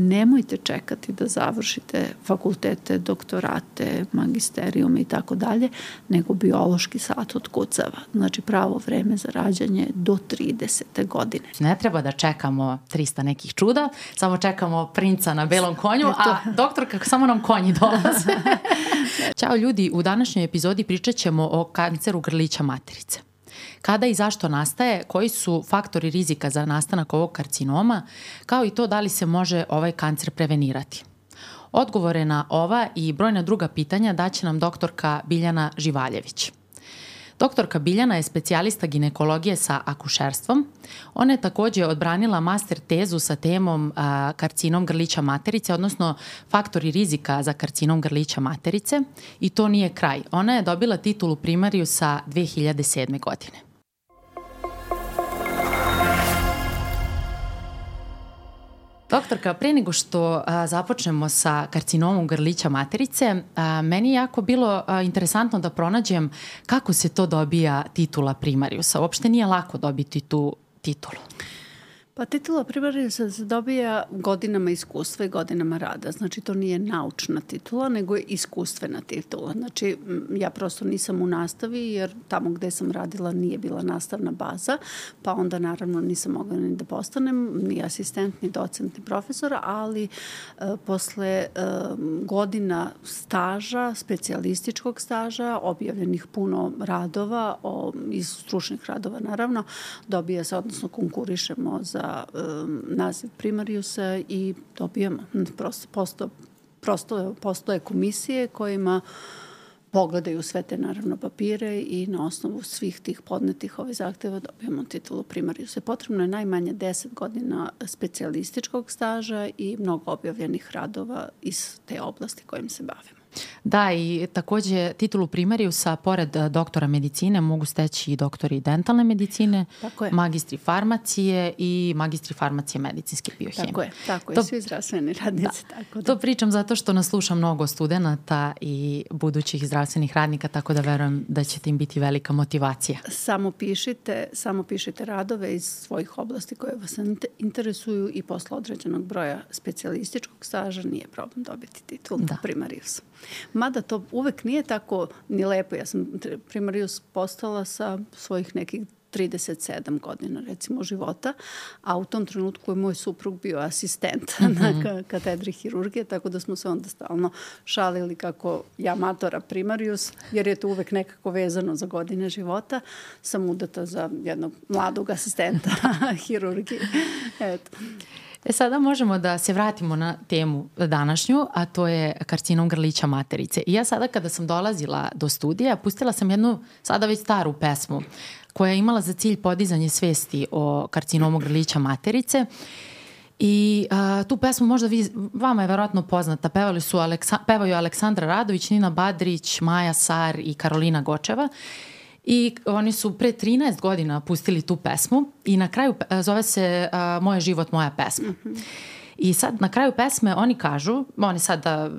Nemojte čekati da završite fakultete, doktorate, magisterijume i tako dalje, nego biološki sat od kucava. Znači pravo vreme za rađanje do 30. godine. Ne treba da čekamo 300 nekih čuda, samo čekamo princa na belom konju, a doktor kako samo nam konji dolaze. Ćao ljudi, u današnjoj epizodi pričat ćemo o kanceru grlića materice kada i zašto nastaje, koji su faktori rizika za nastanak ovog karcinoma, kao i to da li se može ovaj kancer prevenirati. Odgovore na ova i brojna druga pitanja daće nam doktorka Biljana Živaljević. Doktorka Biljana je specijalista ginekologije sa akušerstvom. Ona je takođe odbranila master tezu sa temom a, karcinom grlića materice, odnosno faktori rizika za karcinom grlića materice i to nije kraj. Ona je dobila titulu primariju sa 2007. godine. Doktorka, pre nego što a, započnemo sa karcinomom grlića materice, a, meni je jako bilo a, interesantno da pronađem kako se to dobija titula primariusa. Uopšte nije lako dobiti tu titulu. Pa titula primarija se dobija godinama iskustva i godinama rada. Znači to nije naučna titula, nego je iskustvena titula. Znači ja prosto nisam u nastavi jer tamo gde sam radila nije bila nastavna baza, pa onda naravno nisam mogla ni da postanem ni asistent, ni docent, ni profesor, ali e, posle e, godina staža, specijalističkog staža, objavljenih puno radova, o, iz stručnih radova naravno, dobija se, odnosno konkurišemo za um, naziv primariusa i dobijamo. Prosto, posto, prosto postoje komisije kojima pogledaju sve te naravno papire i na osnovu svih tih podnetih ove zahteva dobijamo titulu primariusa. Potrebno je najmanje 10 godina specijalističkog staža i mnogo objavljenih radova iz te oblasti kojim se bavimo. Da, i takođe titulu primariusa, pored e, doktora medicine, mogu steći i doktori dentalne medicine, tako je. magistri farmacije i magistri farmacije medicinske biohemije. Tako je, tako je, to, svi zdravstveni radnici. Da. Tako da. To pričam zato što nas sluša mnogo studenta i budućih zdravstvenih radnika, tako da verujem da će tim biti velika motivacija. Samo pišite, samo pišite radove iz svojih oblasti koje vas interesuju i posle određenog broja specijalističkog staža nije problem dobiti titul da. primariusa. Mada to uvek nije tako ni lepo. Ja sam primarijus postala sa svojih nekih 37 godina recimo života, a u tom trenutku je moj suprug bio asistent mm -hmm. na katedri hirurgije, tako da smo se onda stalno šalili kako ja matora primarius, jer je to uvek nekako vezano za godine života. Sam udata za jednog mladog asistenta hirurgije. Eto. E sada možemo da se vratimo na temu današnju, a to je karcinom grlića materice. I ja sada kada sam dolazila do studija, pustila sam jednu sada već staru pesmu koja je imala za cilj podizanje svesti o karcinomu grlića materice. I a, tu pesmu možda vi, vama je verovatno poznata, pevali su Aleksa, pevaju Aleksandra Radović, Nina Badrić, Maja Sar i Karolina Gočeva. I oni su pre 13 godina pustili tu pesmu i na kraju zove se uh, Moje život, moja pesma. Mm -hmm. I sad na kraju pesme oni kažu, oni sada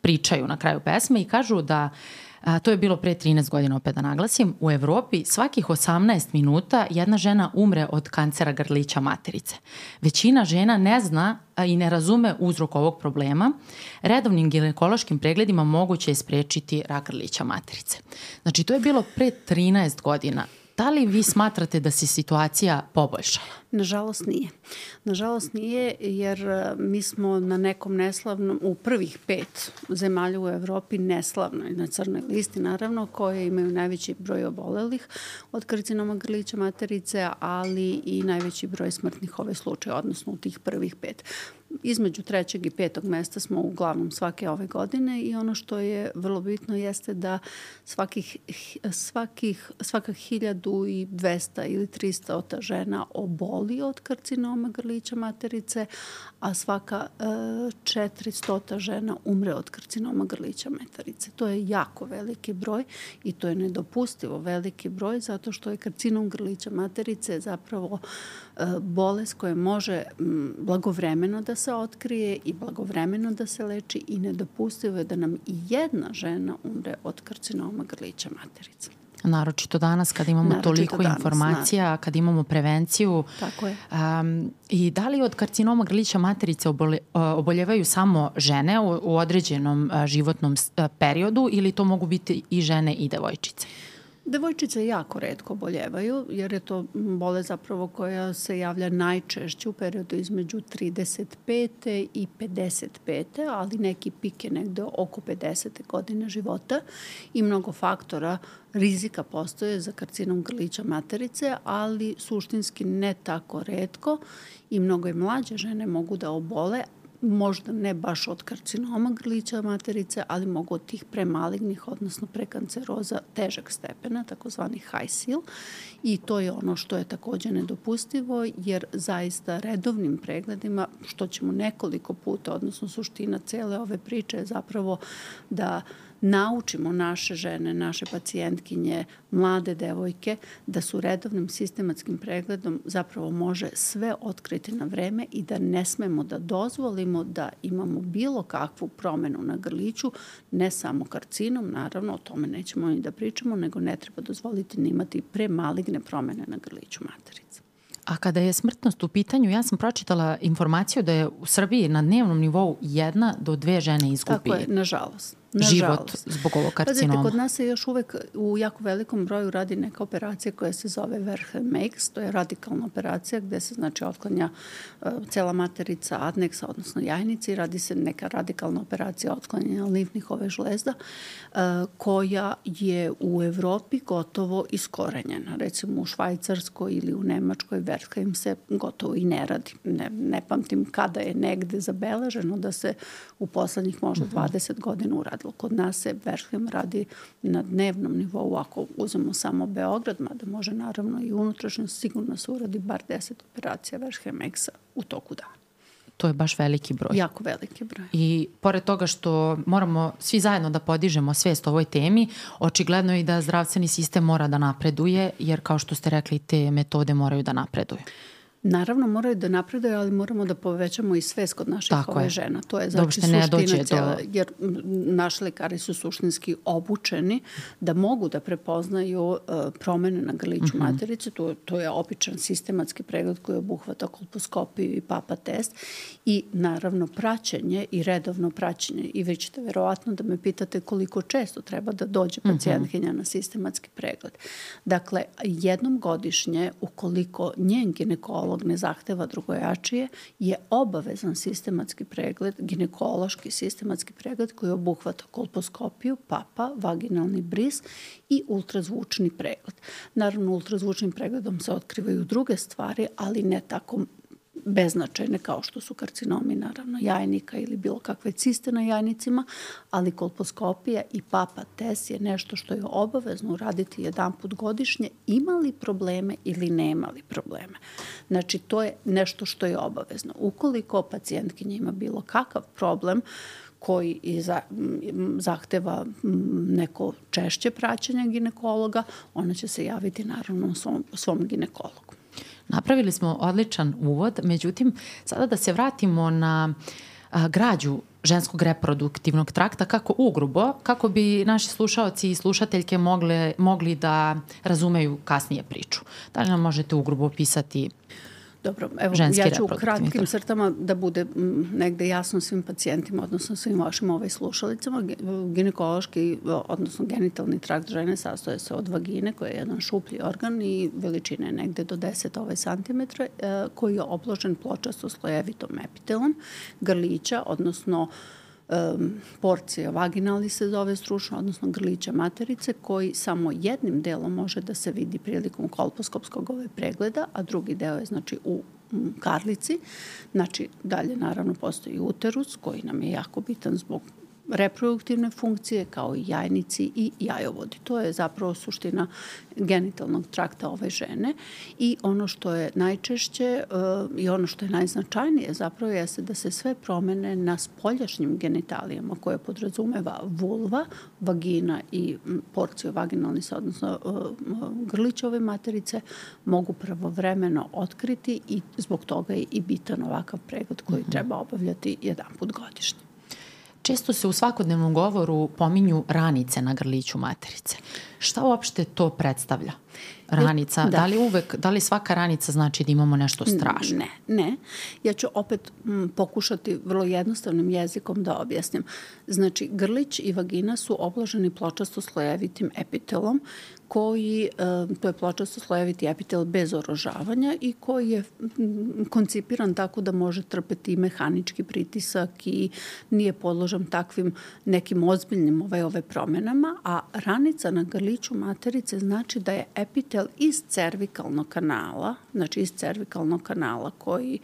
pričaju na kraju pesme i kažu da uh, A, to je bilo pre 13 godina, opet da naglasim. U Evropi svakih 18 minuta jedna žena umre od kancera grlića materice. Većina žena ne zna i ne razume uzrok ovog problema. Redovnim ginekološkim pregledima moguće je sprečiti rak grlića materice. Znači, to je bilo pre 13 godina. Da li vi smatrate da se situacija poboljšala? Nažalost nije. Nažalost nije jer e, mi smo na nekom neslavnom, u prvih pet zemalja u Evropi neslavnoj, na crnoj listi naravno, koje imaju najveći broj obolelih od karcinoma grlića materice, ali i najveći broj smrtnih ove slučaja, odnosno u tih prvih pet između trećeg i petog mesta smo uglavnom svake ove godine i ono što je vrlo bitno jeste da svakih, svakih, svaka hiljadu i dvesta ili trista ota žena oboli od karcinoma grlića materice, a svaka e, 400 žena umre od karcinoma grlića materice. To je jako veliki broj i to je nedopustivo veliki broj zato što je karcinom grlića materice zapravo bolest koja može blagovremeno da se otkrije i blagovremeno da se leči i nedopustivo je da nam i jedna žena umre od karcinoma grlića materice. Naročito danas kad imamo Naročito toliko danas, informacija, na. kad imamo prevenciju. Tako je. Um, I da li od karcinoma grlića materice obole, oboljevaju samo žene u, u određenom životnom periodu ili to mogu biti i žene i devojčice? Devojčice jako redko boljevaju, jer je to bole zapravo koja se javlja najčešće u periodu između 35. i 55. ali neki pik je negde oko 50. godine života i mnogo faktora rizika postoje za karcinom grlića materice, ali suštinski ne tako redko i mnogo i mlađe žene mogu da obole, možda ne baš od karcinoma grlića materice, ali mogu od tih premalignih, odnosno prekanceroza težeg stepena, takozvani high seal. I to je ono što je takođe nedopustivo, jer zaista redovnim pregledima, što ćemo nekoliko puta, odnosno suština cele ove priče je zapravo da naučimo naše žene, naše pacijentkinje, mlade devojke da su redovnim sistematskim pregledom zapravo može sve otkriti na vreme i da ne smemo da dozvolimo da imamo bilo kakvu promenu na grliću, ne samo karcinom, naravno o tome nećemo ni da pričamo, nego ne treba dozvoliti ni imati premaligne promene na grliću materice. A kada je smrtnost u pitanju, ja sam pročitala informaciju da je u Srbiji na dnevnom nivou jedna do dve žene izgubi. Tako je, nažalost život zbog ovog karcinoma. Pazite, kod nas se još uvek u jako velikom broju radi neka operacija koja se zove Verheim Makes, to je radikalna operacija gde se znači otklanja uh, cela materica adneksa, odnosno jajnici i radi se neka radikalna operacija otklanjanja limfnih ove žlezda uh, koja je u Evropi gotovo iskorenjena. Recimo u Švajcarskoj ili u Nemačkoj Verheim se gotovo i ne radi. Ne, ne pamtim kada je negde zabeleženo da se u poslednjih možda 20 mhm. godina uradi. Kod nas se Berhem radi na dnevnom nivou, ako uzmemo samo Beograd, mada može naravno i unutrašnjo, sigurno se uradi bar 10 operacija Berhem Exa u toku dana. To je baš veliki broj. Jako veliki broj. I pored toga što moramo svi zajedno da podižemo svest o ovoj temi, očigledno je i da zdravstveni sistem mora da napreduje, jer kao što ste rekli, te metode moraju da napreduju. Naravno, moraju da napreduju, ali moramo da povećamo i svest kod naših Tako ove je. žena. To je znači da ne dođe cijela, do... jer naši lekari su suštinski obučeni da mogu da prepoznaju uh, promene na grliću mhm. -huh. materice. To, to je opičan sistematski pregled koji obuhvata kolposkopiju i papa test i naravno praćenje i redovno praćenje. I vi ćete verovatno da me pitate koliko često treba da dođe mhm. pacijentkinja uh -huh. na sistematski pregled. Dakle, jednom godišnje, ukoliko njen ginekolog ginekolog ne zahteva drugojačije, je obavezan sistematski pregled, ginekološki sistematski pregled koji obuhvata kolposkopiju, papa, vaginalni bris i ultrazvučni pregled. Naravno, ultrazvučnim pregledom se otkrivaju druge stvari, ali ne tako beznačajne kao što su karcinomi naravno jajnika ili bilo kakve ciste na jajnicima, ali kolposkopija i papa test je nešto što je obavezno uraditi jedan put godišnje, imali probleme ili nemali probleme. Znači to je nešto što je obavezno. Ukoliko pacijentkinja ima bilo kakav problem, koji za, zahteva neko češće praćenje ginekologa, ona će se javiti naravno svom, svom ginekologu. Napravili smo odličan uvod, međutim, sada da se vratimo na a, građu ženskog reproduktivnog trakta, kako ugrubo, kako bi naši slušaoci i slušateljke mogle, mogli da razumeju kasnije priču. Da li nam možete ugrubo opisati Dobro, evo Ženski ja ću u kratkim crtama da bude negde jasno svim pacijentima, odnosno svim vašim ovaj slušalicama. Ginekološki, odnosno genitalni trakt žene sastoje se od vagine koja je jedan šuplji organ i veličine negde do 10 ovaj santimetra e, koji je obložen pločasto slojevitom epitelom, grlića, odnosno uh, um, porcija vaginali se zove stručno, odnosno grlića materice, koji samo jednim delom može da se vidi prilikom kolposkopskog ove pregleda, a drugi deo je znači u karlici. Znači, dalje naravno postoji uterus koji nam je jako bitan zbog reproduktivne funkcije kao i jajnici i jajovodi. To je zapravo suština genitalnog trakta ove žene i ono što je najčešće uh, i ono što je najznačajnije zapravo jeste da se sve promene na spoljašnjim genitalijama koje podrazumeva vulva, vagina i porcio vaginalni se, odnosno uh, grlićove materice mogu pravovremeno otkriti i zbog toga je i bitan ovakav pregled koji mhm. treba obavljati jedan put godišnje često se u svakodnevnom govoru pominju ranice na grliću materice. Šta uopšte to predstavlja? Ranica, da. da li uvek, da li svaka ranica znači da imamo nešto strašno? Ne, ne. Ja ću opet m, pokušati vrlo jednostavnim jezikom da objasnim. Znači, grlić i vagina su obloženi pločasto slojevitim epitelom koji, e, to je pločasto slojeviti epitel bez orožavanja i koji je koncipiran tako da može trpeti mehanički pritisak i nije podložan takvim nekim ozbiljnim ove, ove promenama, a ranica na grliću materice znači da je epitel iz cervikalnog kanala, znači iz cervikalnog kanala koji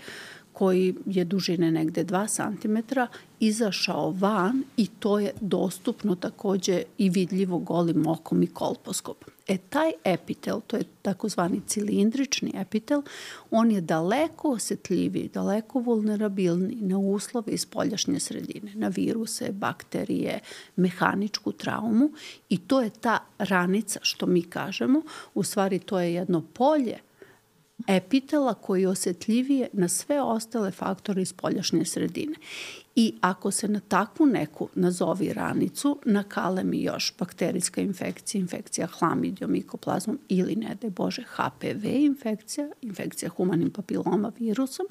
koji je dužine negde 2 cm, izašao van i to je dostupno takođe i vidljivo golim okom i kolposkopom. E taj epitel, to je takozvani cilindrični epitel, on je daleko osetljiviji, daleko vulnerabilniji na uslove iz poljašnje sredine, na viruse, bakterije, mehaničku traumu i to je ta ranica što mi kažemo, u stvari to je jedno polje epitela koji je osetljivije na sve ostale faktore iz poljašnje sredine. I ako se na takvu neku nazovi ranicu nakale mi još bakterijska infekcija, infekcija hlamidijom, mikoplazmom ili ne da Bože HPV infekcija, infekcija humanim papiloma virusom,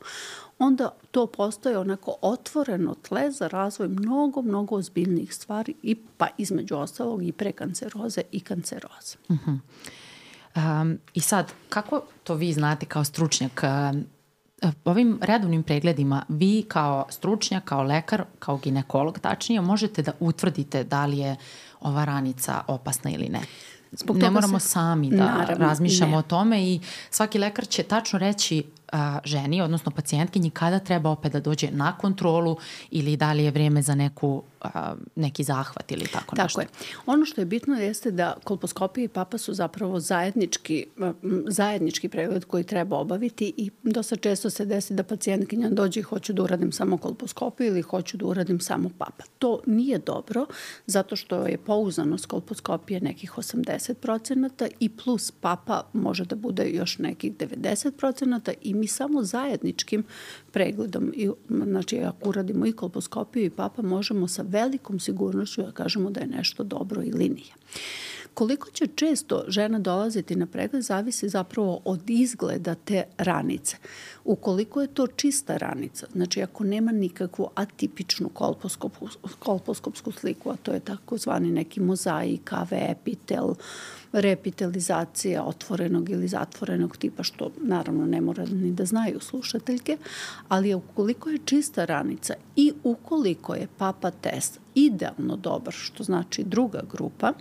onda to postoje onako otvoreno tle za razvoj mnogo, mnogo ozbiljnijih stvari i pa između ostalog i prekanceroze i kanceroze. Uh mhm. -huh. Um, I sad, kako to vi znate kao stručnjak? Ovim redovnim pregledima vi kao stručnjak, kao lekar, kao ginekolog tačnije, možete da utvrdite da li je ova ranica opasna ili ne. Zbog ne moramo se... sami da Naravno, razmišljamo ne. o tome i svaki lekar će tačno reći a, ženi, odnosno pacijentkinji, kada treba opet da dođe na kontrolu ili da li je vreme za neku, a, neki zahvat ili tako, tako nešto. Tako je. Ono što je bitno jeste da kolposkopija i papa su zapravo zajednički, zajednički pregled koji treba obaviti i dosta često se desi da pacijentkinja dođe i hoću da uradim samo kolposkopiju ili hoću da uradim samo papa. To nije dobro zato što je pouzanost kolposkopije nekih 80% i plus papa može da bude još nekih 90% i mi samo zajedničkim pregledom, i, znači ako uradimo i kolposkopiju i papa, možemo sa velikom sigurnošću da kažemo da je nešto dobro ili nije. Koliko će često žena dolaziti na pregled zavisi zapravo od izgleda te ranice. Ukoliko je to čista ranica, znači ako nema nikakvu atipičnu kolposkopsku, sliku, a to je takozvani neki mozaik, AV epitel, repitelizacija otvorenog ili zatvorenog tipa, što naravno ne mora ni da znaju slušateljke, ali ukoliko je čista ranica i ukoliko je papa test idealno dobar, što znači druga grupa,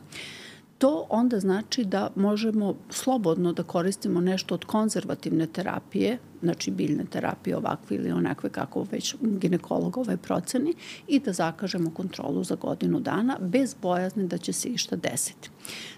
to onda znači da možemo slobodno da koristimo nešto od konzervativne terapije, znači biljne terapije ovakve ili onakve kako već ginekolog ove proceni i da zakažemo kontrolu za godinu dana bez bojazne da će se išta desiti.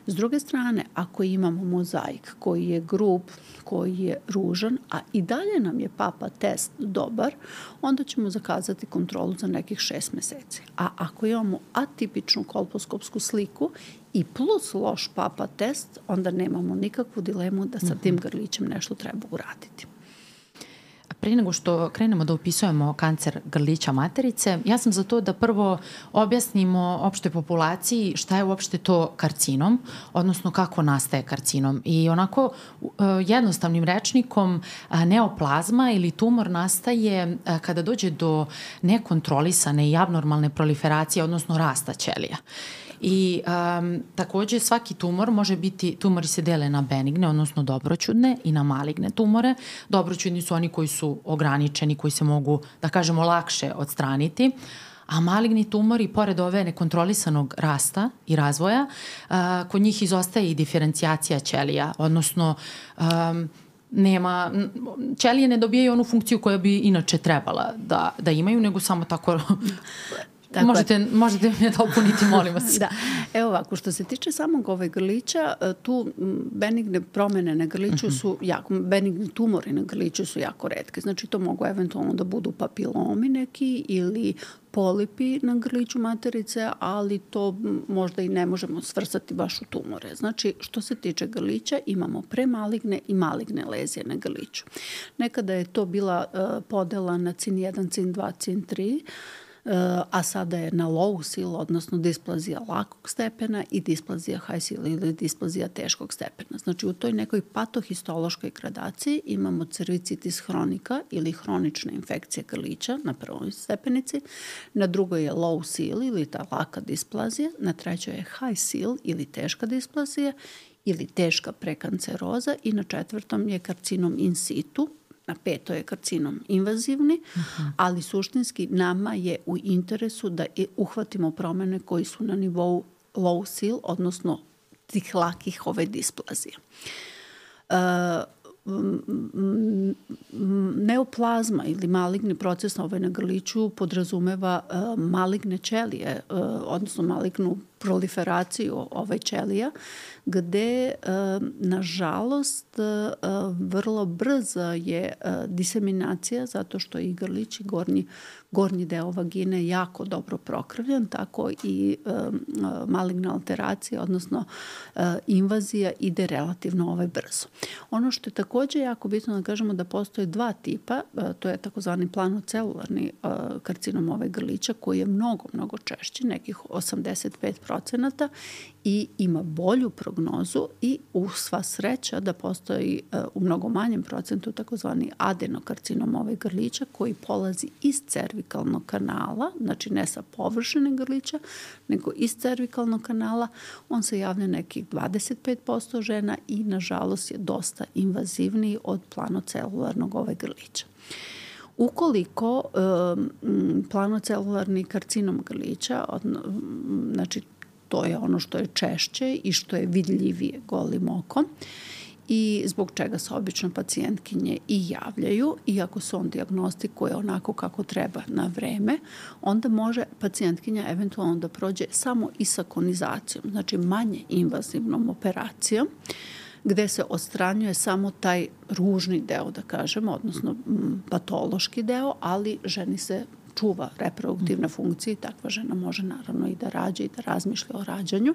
S druge strane, ako imamo mozaik koji je grub, koji je ružan, a i dalje nam je papa test dobar, onda ćemo zakazati kontrolu za nekih šest meseci. A ako imamo atipičnu kolposkopsku sliku i plus loš papa test, onda nemamo nikakvu dilemu da sa tim mhm. grlićem nešto treba uraditi. Pre nego što krenemo da upisujemo kancer grlića materice, ja sam za to da prvo objasnimo opštoj populaciji šta je uopšte to karcinom, odnosno kako nastaje karcinom. I onako e, jednostavnim rečnikom neoplazma ili tumor nastaje kada dođe do nekontrolisane i abnormalne proliferacije, odnosno rasta ćelija. I um, takođe svaki tumor može biti, tumori se dele na benigne, odnosno dobroćudne i na maligne tumore. Dobroćudni su oni koji su ograničeni, koji se mogu, da kažemo, lakše odstraniti. A maligni tumori, pored ove nekontrolisanog rasta i razvoja, uh, kod njih izostaje i diferencijacija ćelija, odnosno um, nema, ćelije ne dobijaju onu funkciju koja bi inače trebala da, da imaju, nego samo tako Tako možete, možete mi dopuniti, molim vas. da. Evo ovako, što se tiče samog ove grlića, e, tu benigne promene na grliću mhm. su jako, benigni tumori na grliću su jako redke. Znači to mogu eventualno da budu papilomi neki ili polipi na grliću materice, ali to možda i ne možemo svrstati baš u tumore. Znači, što se tiče grlića, imamo premaligne i maligne lezije na grliću. Nekada je to bila uh, podela na CIN 1, CIN 2, CIN 3, a sada je na low seal, odnosno displazija lakog stepena i displazija high seal ili displazija teškog stepena. Znači u toj nekoj patohistološkoj gradaciji imamo cervicitis hronika ili hronična infekcija grlića na prvoj stepenici, na drugoj je low seal ili ta laka displazija, na trećoj je high seal ili teška displazija ili teška prekanceroza i na četvrtom je karcinom in situ, na peto je karcinom invazivni, uh -huh. ali suštinski nama je u interesu da uhvatimo promene koji su na nivou low seal, odnosno tih lakih ove displazije. Uh, neoplazma ili maligni proces na ovaj na grliću podrazumeva uh, maligne ćelije, uh, odnosno malignu proliferaciju ove ćelija, gde, nažalost, vrlo brza je diseminacija zato što i grlić i gornji, gornji deo vagine jako dobro prokrvljen, tako i maligna alteracija, odnosno invazija ide relativno ovaj brzo. Ono što je takođe jako bitno da kažemo da postoje dva tipa, to je takozvani planocelularni karcinom ove grlića koji je mnogo, mnogo češći, nekih 85 procenata i ima bolju prognozu i u sva sreća da postoji uh, u mnogo manjem procentu takozvani adenokarcinom ovaj grlića koji polazi iz cervikalnog kanala, znači ne sa površine grlića, nego iz cervikalnog kanala. On se javlja nekih 25% žena i nažalost je dosta invazivniji od planocelularnog ovaj grlića. Ukoliko um, planocelularni karcinom grlića, od, znači to je ono što je češće i što je vidljivije golim okom. I zbog čega se obično pacijentkinje i javljaju i ako se on diagnostikuje onako kako treba na vreme, onda može pacijentkinja eventualno da prođe samo isakonizacijom, znači manje invazivnom operacijom, gde se odstranjuje samo taj ružni deo, da kažemo, odnosno patološki deo, ali ženi se čuva reproduktivna funkcija i takva žena može naravno i da rađa i da razmišlja o rađanju,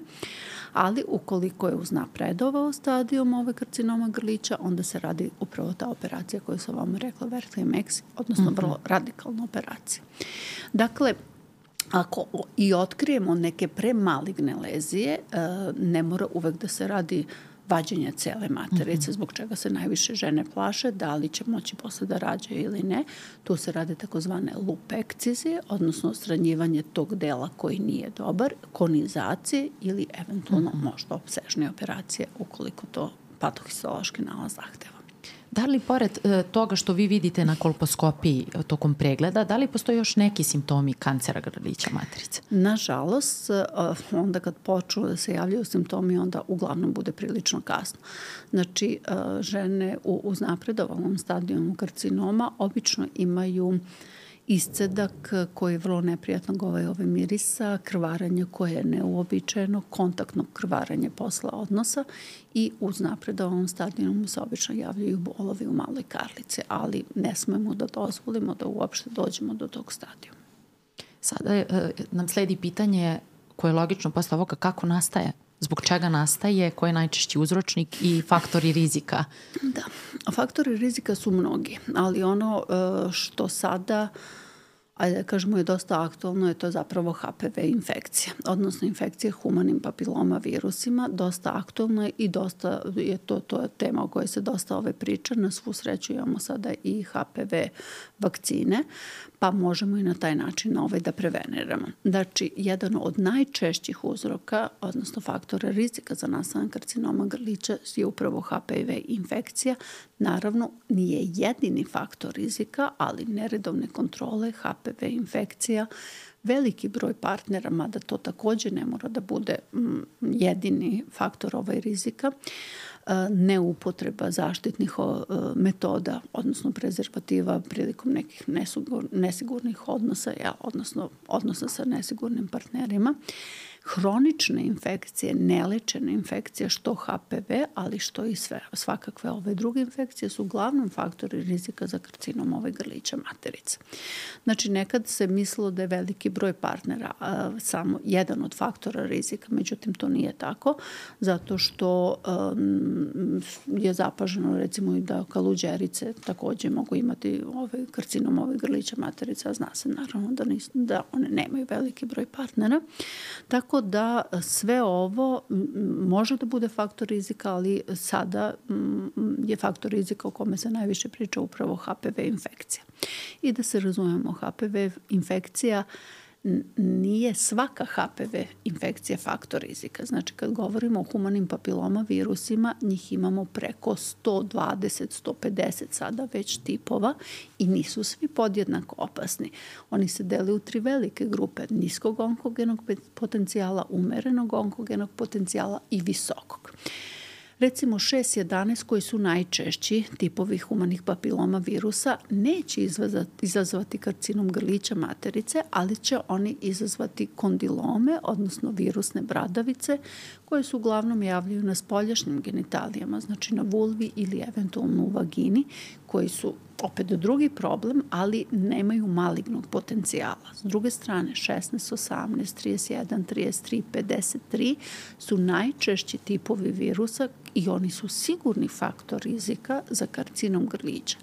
ali ukoliko je uznapredovao stadijom ove karcinoma grlića, onda se radi upravo ta operacija koju sam vam rekla, Vertlimex, odnosno mhm. vrlo radikalna operacija. Dakle, ako i otkrijemo neke premaligne lezije, e, ne mora uvek da se radi vađenja cele materice, mm -hmm. zbog čega se najviše žene plaše, da li će moći posle da rađaju ili ne. Tu se rade takozvane lupekcizije, odnosno ostranjivanje tog dela koji nije dobar, konizacije ili eventualno mm -hmm. možda obsežne operacije ukoliko to patohistološki nalaz zahteva. Da li pored e, toga što vi vidite na kolposkopiji tokom pregleda, da li postoje još neki simptomi kancera grlića materice? Nažalost, e, onda kad počnu da se javljaju simptomi, onda uglavnom bude prilično kasno. Znači, e, žene u uznapredovalnom stadijumu karcinoma obično imaju uh, iscedak koji je vrlo neprijatno ovaj ove mirisa, krvaranje koje je neuobičajeno, kontaktno krvaranje posle odnosa i uz napredovom stadijumu se obično javljaju bolovi u maloj karlici, ali ne smemo da dozvolimo da uopšte dođemo do tog stadijuma. Sada e, nam sledi pitanje koje je logično posle ovoga kako nastaje zbog čega nastaje, ko je najčešći uzročnik i faktori rizika? Da, faktori rizika su mnogi, ali ono e, što sada ajde da kažemo je dosta aktualno je to zapravo HPV infekcija, odnosno infekcija humanim papiloma virusima, dosta aktualno je i dosta je to, to je tema o kojoj se dosta ove priča, na svu sreću imamo sada i HPV vakcine, pa možemo i na taj način ovaj da preveniramo. Znači, jedan od najčešćih uzroka, odnosno faktora rizika za nastanak karcinoma grlića je upravo HPV infekcija. Naravno, nije jedini faktor rizika, ali neredovne kontrole HPV infekcija. Veliki broj partnera, mada to takođe ne mora da bude mm, jedini faktor ovaj rizika, neupotreba zaštitnih metoda, odnosno prezervativa prilikom nekih nesigurnih odnosa, odnosno odnosa sa nesigurnim partnerima hronične infekcije, nelečene infekcije, što HPV, ali što i sve, svakakve ove druge infekcije su uglavnom faktori rizika za karcinom ove grlića materice. Znači, nekad se mislilo da je veliki broj partnera a, samo jedan od faktora rizika, međutim to nije tako, zato što um, je zapaženo recimo i da kaluđerice takođe mogu imati ovaj karcinom ove grlića materica, a zna se naravno da, nis, da one nemaju veliki broj partnera. Tako da sve ovo može da bude faktor rizika, ali sada je faktor rizika o kome se najviše priča upravo HPV infekcija. I da se razumemo, HPV infekcija nije svaka HPV infekcija faktor rizika. Znači, kad govorimo o humanim papiloma virusima, njih imamo preko 120, 150 sada već tipova i nisu svi podjednako opasni. Oni se dele u tri velike grupe, niskog onkogenog potencijala, umerenog onkogenog potencijala i visokog. Recimo 6.11 koji su najčešći tipovi humanih papiloma virusa neće izazvati karcinom grlića materice, ali će oni izazvati kondilome, odnosno virusne bradavice, koje su uglavnom javljaju na spoljašnjim genitalijama, znači na vulvi ili eventualno u vagini, koji su opet drugi problem, ali nemaju malignog potencijala. S druge strane, 16, 18, 31, 33, 53 su najčešći tipovi virusa i oni su sigurni faktor rizika za karcinom grlića.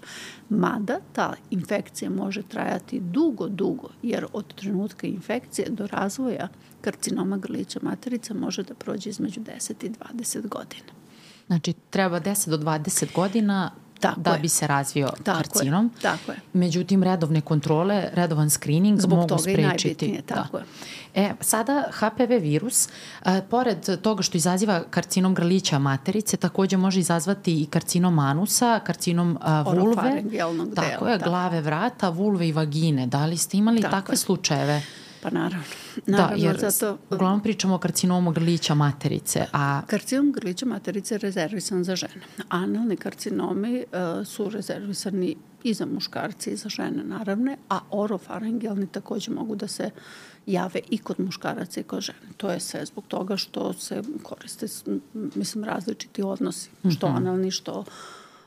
Mada ta infekcija može trajati dugo, dugo, jer od trenutka infekcije do razvoja karcinoma grlića materica može da prođe između 10 i 20 godina. Znači, treba 10 do 20 godina Tako da je. bi se razvio tako karcinom. Je. Tako je. Međutim, redovne kontrole, redovan screening Zbog mogu sprečiti. Zbog toga i najbitnije, da. tako je. E, sada HPV virus, a, pored toga što izaziva karcinom grlića materice, takođe može izazvati i karcinom anusa, karcinom a, vulve, tako je, glave vrata, vulve i vagine. Da li ste imali tako takve je. slučajeve? Pa naravno. naravno da, jer zato, uglavnom pričamo o karcinomu grlića materice. A... Karcinom grlića materice je rezervisan za žene. Analni karcinomi uh, su rezervisani i za muškarci i za žene naravne, a orofaringijalni takođe mogu da se jave i kod muškaraca i kod žene. To je sve zbog toga što se koriste, mislim, različiti odnosi, što mm -hmm. analni, što uh,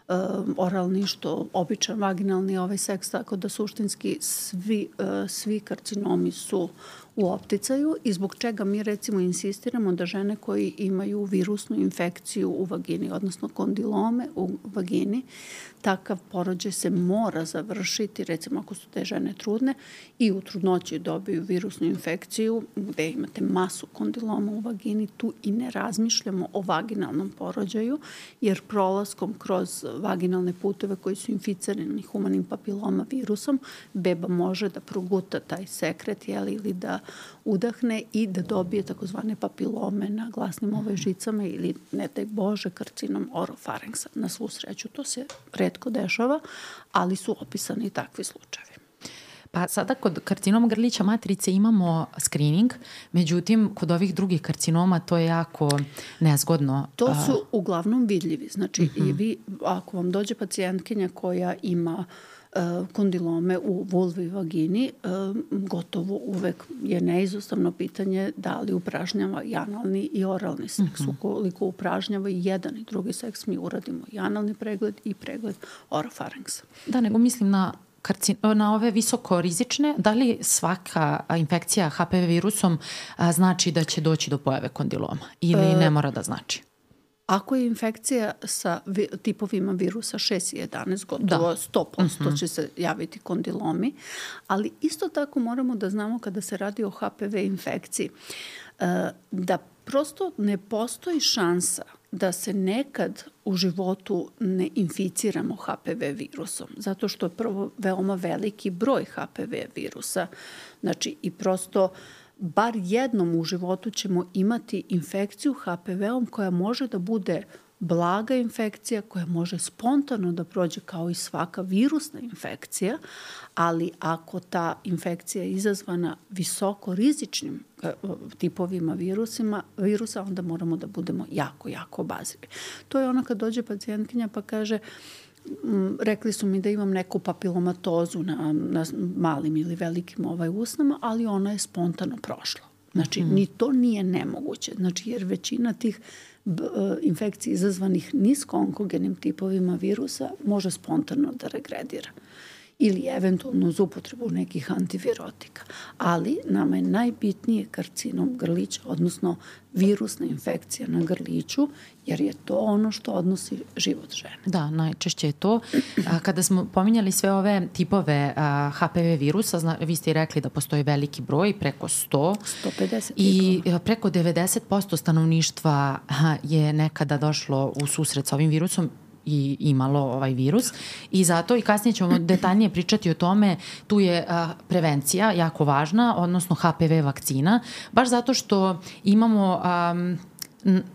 um, oralni, što običan vaginalni ovaj seks, tako da suštinski svi, uh, svi karcinomi su u opticaju i zbog čega mi recimo insistiramo da žene koji imaju virusnu infekciju u vagini, odnosno kondilome u vagini, takav porođaj se mora završiti, recimo ako su te žene trudne i u trudnoći dobiju virusnu infekciju gde imate masu kondiloma u vagini, tu i ne razmišljamo o vaginalnom porođaju, jer prolaskom kroz vaginalne puteve koji su inficirani humanim papiloma virusom, beba može da proguta taj sekret jeli, ili da udahne i da dobije takozvane papilome na glasnim ovaj žicama ili, ne daj Bože, karcinom orofaringsa. Na svu sreću to se redko dešava, ali su opisani takvi slučajevi. Pa sada kod karcinoma grlića matrice imamo screening, međutim kod ovih drugih karcinoma to je jako nezgodno. To su uglavnom vidljivi. Znači uh -huh. i vi, ako vam dođe pacijentkinja koja ima uh, kondilome u vulvi i vagini, e, gotovo uvek je neizostavno pitanje da li upražnjava i analni i oralni seks. Uh mhm. -huh. Ukoliko upražnjava i jedan i drugi seks, mi uradimo i analni pregled i pregled orofaringsa. Da, nego mislim na karcin, na ove visoko rizične, da li svaka infekcija HPV virusom a, znači da će doći do pojave kondiloma ili e, ne mora da znači? Ako je infekcija sa vi, tipovima virusa 6 i 11, gotovo da. 100% uh -huh. će se javiti kondilomi, ali isto tako moramo da znamo kada se radi o HPV infekciji, uh, da prosto ne postoji šansa da se nekad u životu ne inficiramo HPV virusom, zato što je prvo veoma veliki broj HPV virusa, znači i prosto uh, bar jednom u životu ćemo imati infekciju HPV-om koja može da bude blaga infekcija koja može spontano da prođe kao i svaka virusna infekcija, ali ako ta infekcija je izazvana visoko rizičnim e, tipovima virusima, virusa, onda moramo da budemo jako, jako obazrivi. To je ono kad dođe pacijentkinja pa kaže rekli su mi da imam neku papilomatozu na, na malim ili velikim ovaj usnama, ali ona je spontano prošla. Znači, mm. ni to nije nemoguće. Znači, jer većina tih b, e, infekcija izazvanih nisko onkogenim tipovima virusa može spontano da regredira. Ili eventualno uz upotrebu nekih antivirotika. Ali nama je najbitnije karcinom grlića, odnosno virusna infekcija na grliću, jer je to ono što odnosi život žene. Da, najčešće je to. Kada smo pominjali sve ove tipove HPV virusa, zna, vi ste i rekli da postoji veliki broj, preko 100. 150 I tipova. preko 90% stanovništva je nekada došlo u susret sa ovim virusom i imalo ovaj virus. I zato i kasnije ćemo detaljnije pričati o tome, tu je a, prevencija jako važna, odnosno HPV vakcina, baš zato što imamo a,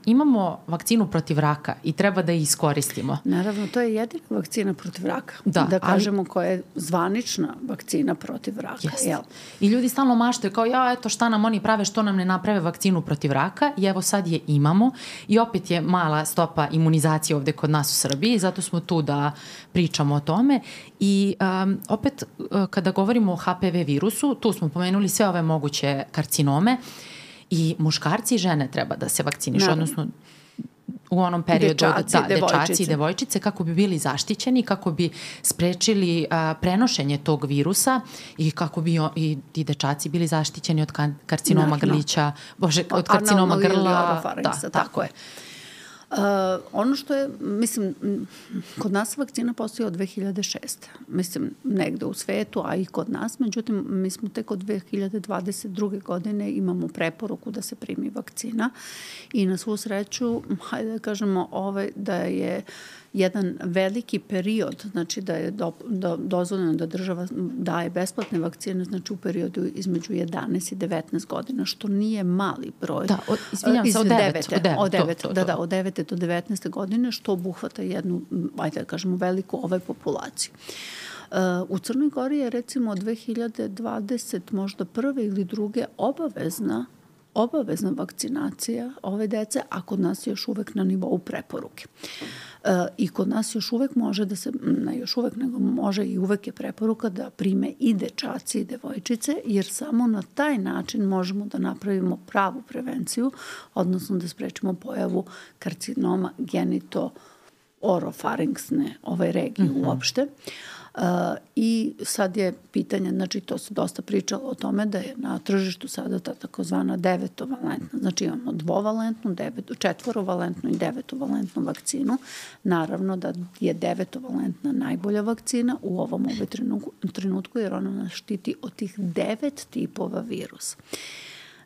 imamo vakcinu protiv raka i treba da je iskoristimo. Naravno, to je jedina vakcina protiv raka. Da, da kažemo ali, koja je zvanična vakcina protiv raka. Jest. Jel? I ljudi stalno maštaju kao, ja, eto šta nam oni prave, što nam ne naprave vakcinu protiv raka i evo sad je imamo i opet je mala stopa imunizacije ovde kod nas u Srbiji, zato smo tu da pričamo o tome i um, opet uh, kada govorimo o HPV virusu, tu smo pomenuli sve ove moguće karcinome, uh, I muškarci i žene treba da se vakcinišu, Naravno. odnosno u onom periodu dečaci, da, devojčice. dečaci i devojčice kako bi bili zaštićeni, kako bi sprečili a, prenošenje tog virusa i kako bi o, i ti dečaci bili zaštićeni od karcinoma Naravno. grlića, bože, od karcinoma grla. Da, tako, tako je. Uh, ono što je, mislim, kod nas vakcina postoji od 2006. Mislim, negde u svetu, a i kod nas. Međutim, mi smo tek od 2022. godine imamo preporuku da se primi vakcina i na svu sreću, hajde da kažemo, ovaj, da je uh, jedan veliki period, znači da je do, do, dozvoljeno da država daje besplatne vakcine, znači u periodu između 11 i 19 godina, što nije mali broj. Da, od, izvinjam se, od 9. Od 9, od 9 to, to, da, da, od 9 do 19 godine, što obuhvata jednu, ajde da kažemo, veliku ovaj populaciju. Uh, u Crnoj Gori je recimo od 2020 možda prve ili druge obavezna obavezna vakcinacija ove dece, a kod nas je još uvek na nivou preporuke. E, I kod nas još uvek može da se, ne još uvek, nego može i uvek je preporuka da prime i dečaci i devojčice, jer samo na taj način možemo da napravimo pravu prevenciju, odnosno da sprečimo pojavu karcinoma genito orofarinksne ove regije mm -hmm. uopšte. Uh, Uh, I sad je pitanje, znači to se dosta pričalo o tome da je na tržištu sada ta takozvana devetovalentna, znači imamo dvovalentnu, devet, četvorovalentnu i devetovalentnu vakcinu. Naravno da je devetovalentna najbolja vakcina u ovom ovaj trenutku jer ona nas štiti od tih devet tipova virusa.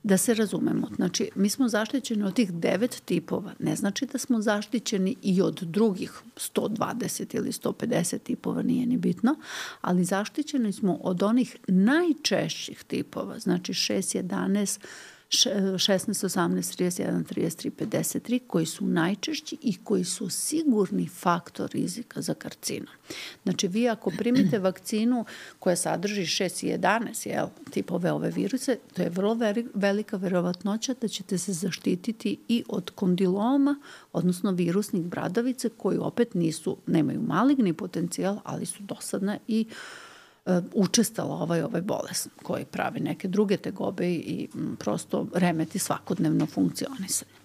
Da se razumemo, znači mi smo zaštićeni od tih devet tipova, ne znači da smo zaštićeni i od drugih 120 ili 150 tipova, nije ni bitno, ali zaštićeni smo od onih najčešćih tipova, znači 6, 11, 16, 18, 31, 33, 53, koji su najčešći i koji su sigurni faktor rizika za karcinom. Znači, vi ako primite vakcinu koja sadrži 6 i 11 jel, tipove ove viruse, to je vrlo velika verovatnoća da ćete se zaštititi i od kondiloma, odnosno virusnih bradavice, koji opet nisu, nemaju maligni potencijal, ali su dosadne i uh, učestala ovaj, ovaj bolest koji pravi neke druge tegobe i prosto remeti svakodnevno funkcionisanje.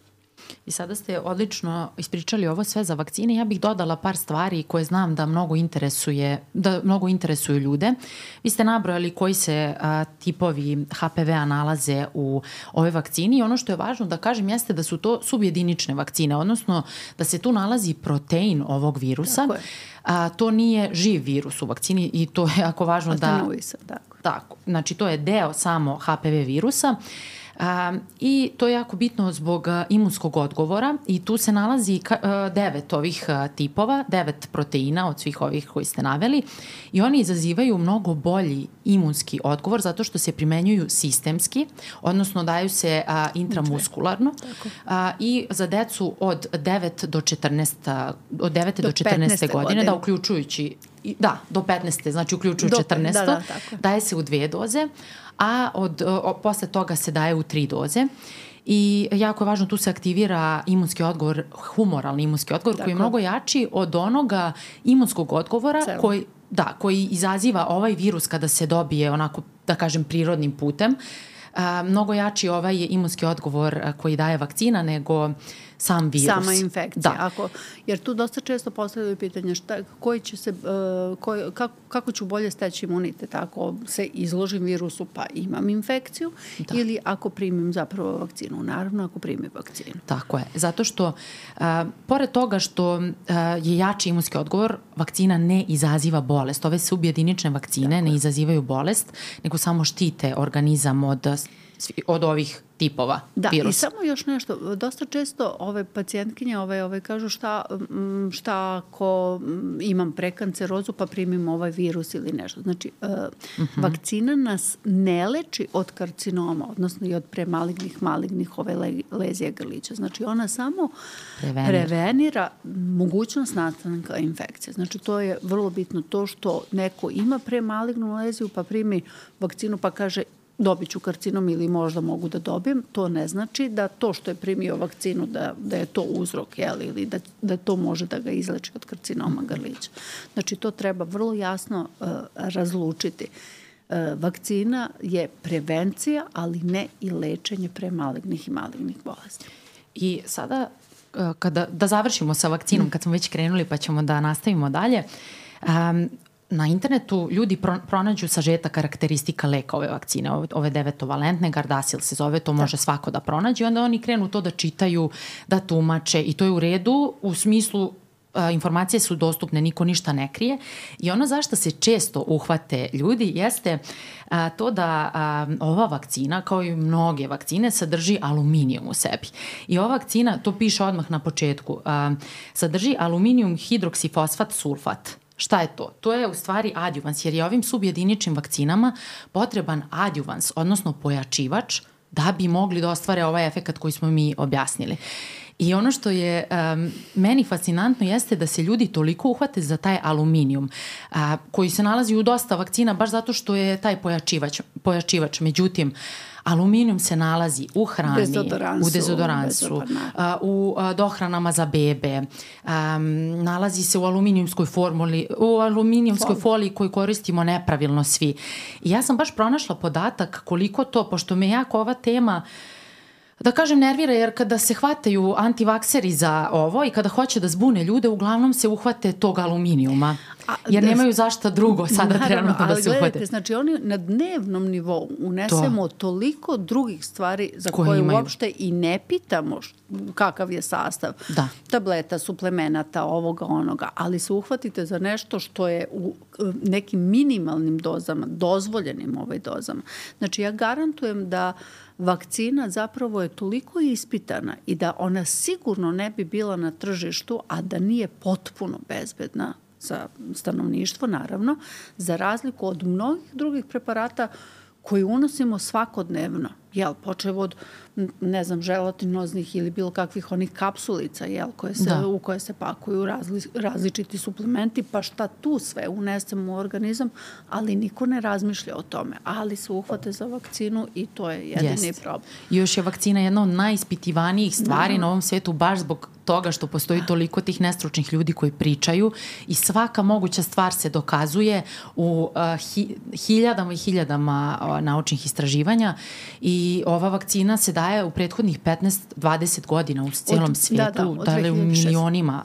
I sada ste odlično ispričali ovo sve za vakcine. Ja bih dodala par stvari koje znam da mnogo interesuje, da mnogo interesuju ljude. Vi ste nabrojali koji se a, tipovi HPV-a nalaze u ovoj vakcini i ono što je važno da kažem jeste da su to subjedinične vakcine, odnosno da se tu nalazi protein ovog virusa. Tako je a, to nije živ virus u vakcini i to je jako važno da... Atenuji se, tako. Tako, znači to je deo samo HPV virusa. I to je jako bitno zbog imunskog odgovora i tu se nalazi devet ovih tipova, devet proteina od svih ovih koji ste naveli i oni izazivaju mnogo bolji imunski odgovor zato što se primenjuju sistemski, odnosno daju se a, intramuskularno a, i za decu od 9 do 14, od 9 do, do 14. godine, godine, da uključujući da, do 15. znači uključuju do, 14. Da, da, tako. daje se u dve doze, a od, o, posle toga se daje u tri doze. I jako je važno, tu se aktivira imunski odgovor, humoralni imunski odgovor, Tako. koji je mnogo jači od onoga imunskog odgovora Celo. koji, da, koji izaziva ovaj virus kada se dobije onako, da kažem, prirodnim putem. A, mnogo jači ovaj imunski odgovor a, koji daje vakcina nego sam virus. Sama infekcija. Da. Ako, jer tu dosta često postavljaju pitanje šta, koji će se, uh, koji, kako, kako ću bolje steći imunitet ako se izložim virusu pa imam infekciju da. ili ako primim zapravo vakcinu. Naravno ako primim vakcinu. Tako je. Zato što uh, pored toga što uh, je jači imunski odgovor, vakcina ne izaziva bolest. Ove subjedinične vakcine Tako ne izazivaju bolest, nego samo štite organizam od od ovih tipova da, virusa. Da, i samo još nešto. Dosta često ove pacijentkinje ove, ove kažu šta, šta ako imam prekancerozu pa primim ovaj virus ili nešto. Znači, uh, uh -huh. vakcina nas ne leči od karcinoma, odnosno i od premalignih, malignih ove le, lezije grlića. Znači, ona samo prevenira, prevenira mogućnost nastanka infekcije. Znači, to je vrlo bitno to što neko ima premalignu leziju pa primi vakcinu pa kaže dobit ću karcinom ili možda mogu da dobijem, to ne znači da to što je primio vakcinu da, da je to uzrok jel, ili da, da to može da ga izleči od karcinoma grlića. Znači to treba vrlo jasno uh, razlučiti. Uh, vakcina je prevencija, ali ne i lečenje pre malignih i malignih bolesti. I sada uh, kada, da završimo sa vakcinom, kad smo već krenuli pa ćemo da nastavimo dalje, um, na internetu ljudi pro, pronađu sažeta karakteristika leka ove vakcine, ove, devetovalentne, Gardasil se zove, to može da. svako da pronađe onda oni krenu to da čitaju, da tumače i to je u redu u smislu a, informacije su dostupne, niko ništa ne krije i ono zašto se često uhvate ljudi jeste a, to da a, ova vakcina, kao i mnoge vakcine, sadrži aluminijum u sebi. I ova vakcina, to piše odmah na početku, a, sadrži aluminijum hidroksifosfat sulfat Šta je to? To je u stvari adjuvans, jer je ovim subjediničnim vakcinama potreban adjuvans, odnosno pojačivač, da bi mogli da ostvare ovaj efekt koji smo mi objasnili. I ono što je um, meni fascinantno jeste da se ljudi toliko uhvate za taj aluminijum uh, koji se nalazi u dosta vakcina baš zato što je taj pojačivač. pojačivač. Međutim, uh, Aluminijum se nalazi u hrani, dezodoransu, u dezodoransu, u dohranama za bebe, nalazi se u aluminijumskoj formuli, u aluminijumskoj foliji koju koristimo nepravilno svi. I ja sam baš pronašla podatak koliko to, pošto me jako ova tema da kažem nervira jer kada se hvataju antivakseri za ovo i kada hoće da zbune ljude, uglavnom se uhvate tog aluminijuma. A, jer da, nemaju zašta drugo sada naravno, trenutno da se uhvate. Gledajte, znači oni na dnevnom nivou unesemo to. toliko drugih stvari za koje, koje uopšte i ne pitamo kakav je sastav. Da. Tableta, suplemenata, ovoga, onoga, ali se uhvatite za nešto što je u nekim minimalnim dozama, dozvoljenim ovaj dozama. Znači ja garantujem da vakcina zapravo je toliko ispitana i da ona sigurno ne bi bila na tržištu, a da nije potpuno bezbedna za stanovništvo, naravno, za razliku od mnogih drugih preparata koji unosimo svakodnevno, jel, počev od ne znam, želatinoznih ili bilo kakvih onih kapsulica, jel, koje se, da. u koje se pakuju razli, različiti suplementi, pa šta tu sve unesemo u organizam, ali niko ne razmišlja o tome, ali se uhvate za vakcinu i to je jedini Jest. problem. I još je vakcina jedna od najispitivanijih stvari da. na ovom svetu, baš zbog toga što postoji toliko tih nestručnih ljudi koji pričaju i svaka moguća stvar se dokazuje u uh, hi, hiljadama i hiljadama uh, naučnih istraživanja i ova vakcina se daje u prethodnih 15-20 godina u cijelom svijetu, da, da, da li u milionima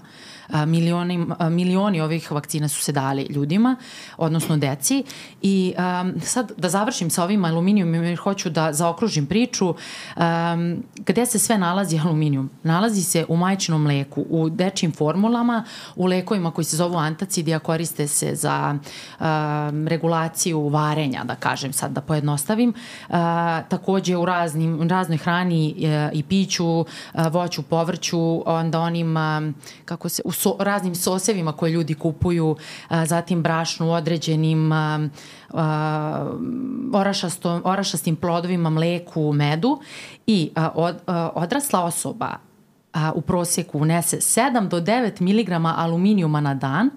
a, milioni, a, milioni ovih vakcina su se dali ljudima, odnosno deci. I a, sad da završim sa ovim aluminijom, jer hoću da zaokružim priču. A, gde se sve nalazi aluminijum? Nalazi se u majčinom mleku, u dečim formulama, u lekovima koji se zovu antacidija, koriste se za a, regulaciju varenja, da kažem sad, da pojednostavim. A, takođe u raznim, raznoj hrani a, e, i piću, a, voću, povrću, onda onim, a, kako se, u so, raznim sosevima koje ljudi kupuju, a, zatim brašnu, određenim a, a, orašasto, orašastim plodovima, mleku, medu i a, od, a, odrasla osoba a, u prosjeku unese 7 do 9 mg aluminijuma na dan,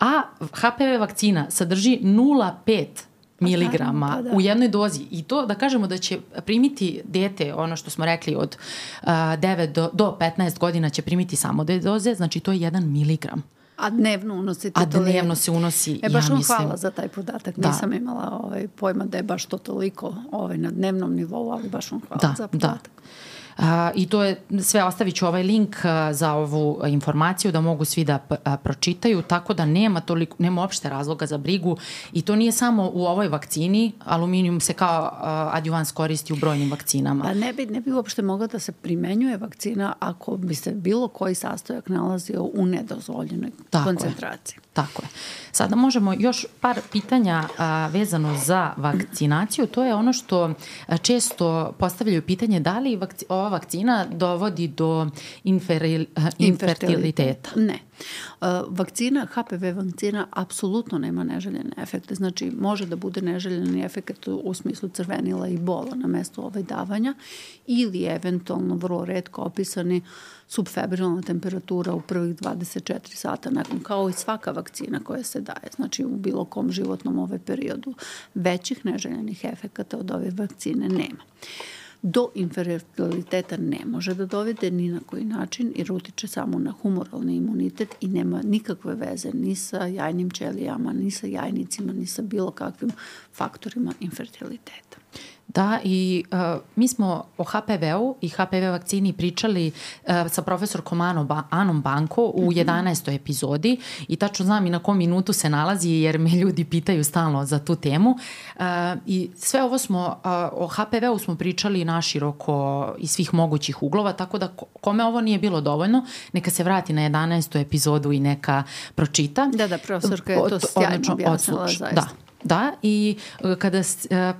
a HPV vakcina sadrži 0,5 Pa miligrama pa da. u jednoj dozi i to da kažemo da će primiti dete, ono što smo rekli od uh, 9 do, do 15 godina će primiti samo dve doze, znači to je 1 miligram. A dnevno unosite A dnevno se unosi, e, baš ja vam mislim... hvala za taj podatak. Da. Nisam imala ovaj, pojma da je baš to toliko ovaj, na dnevnom nivou, ali baš vam hvala da, za podatak. Da. I to je, sve ostavit ću ovaj link za ovu informaciju da mogu svi da pročitaju, tako da nema, toliko, nema opšte razloga za brigu i to nije samo u ovoj vakcini, aluminijum se kao adjuvans koristi u brojnim vakcinama. Pa ne bi, ne bi uopšte mogla da se primenjuje vakcina ako bi se bilo koji sastojak nalazio u nedozvoljenoj tako koncentraciji. Je. Tako je. Sada možemo još par pitanja a, vezano za vakcinaciju. To je ono što često postavljaju pitanje da li vakci, ova vakcina dovodi do inferil, a, infertiliteta. Ne. Vakcina, HPV vakcina apsolutno nema neželjene efekte. Znači, može da bude neželjeni efekt u smislu crvenila i bola na mestu ove davanja ili eventualno vrlo redko opisani subfebrilna temperatura u prvih 24 sata nakon, kao i svaka vakcina koja se daje, znači u bilo kom životnom ove periodu. Većih neželjenih efekata od ove vakcine nema. Do infertiliteta ne može da dovede ni na koji način jer utiče samo na humoralni imunitet i nema nikakve veze ni sa jajnim ćelijama, ni sa jajnicima, ni sa bilo kakvim faktorima infertiliteta. Da, i uh, mi smo o HPV-u i HPV vakcini pričali uh, sa profesorkom Anom, ba Anom Banko u 11. Mhm. epizodi i tačno znam i na kom minutu se nalazi jer me ljudi pitaju stalno za tu temu. Uh, I sve ovo smo, uh, o HPV-u smo pričali naširoko iz svih mogućih uglova, tako da kome ovo nije bilo dovoljno, neka se vrati na 11. epizodu i neka pročita. Da, da, profesorka je to sjajno objasnila zaista. Da, Da, i e, kada uh,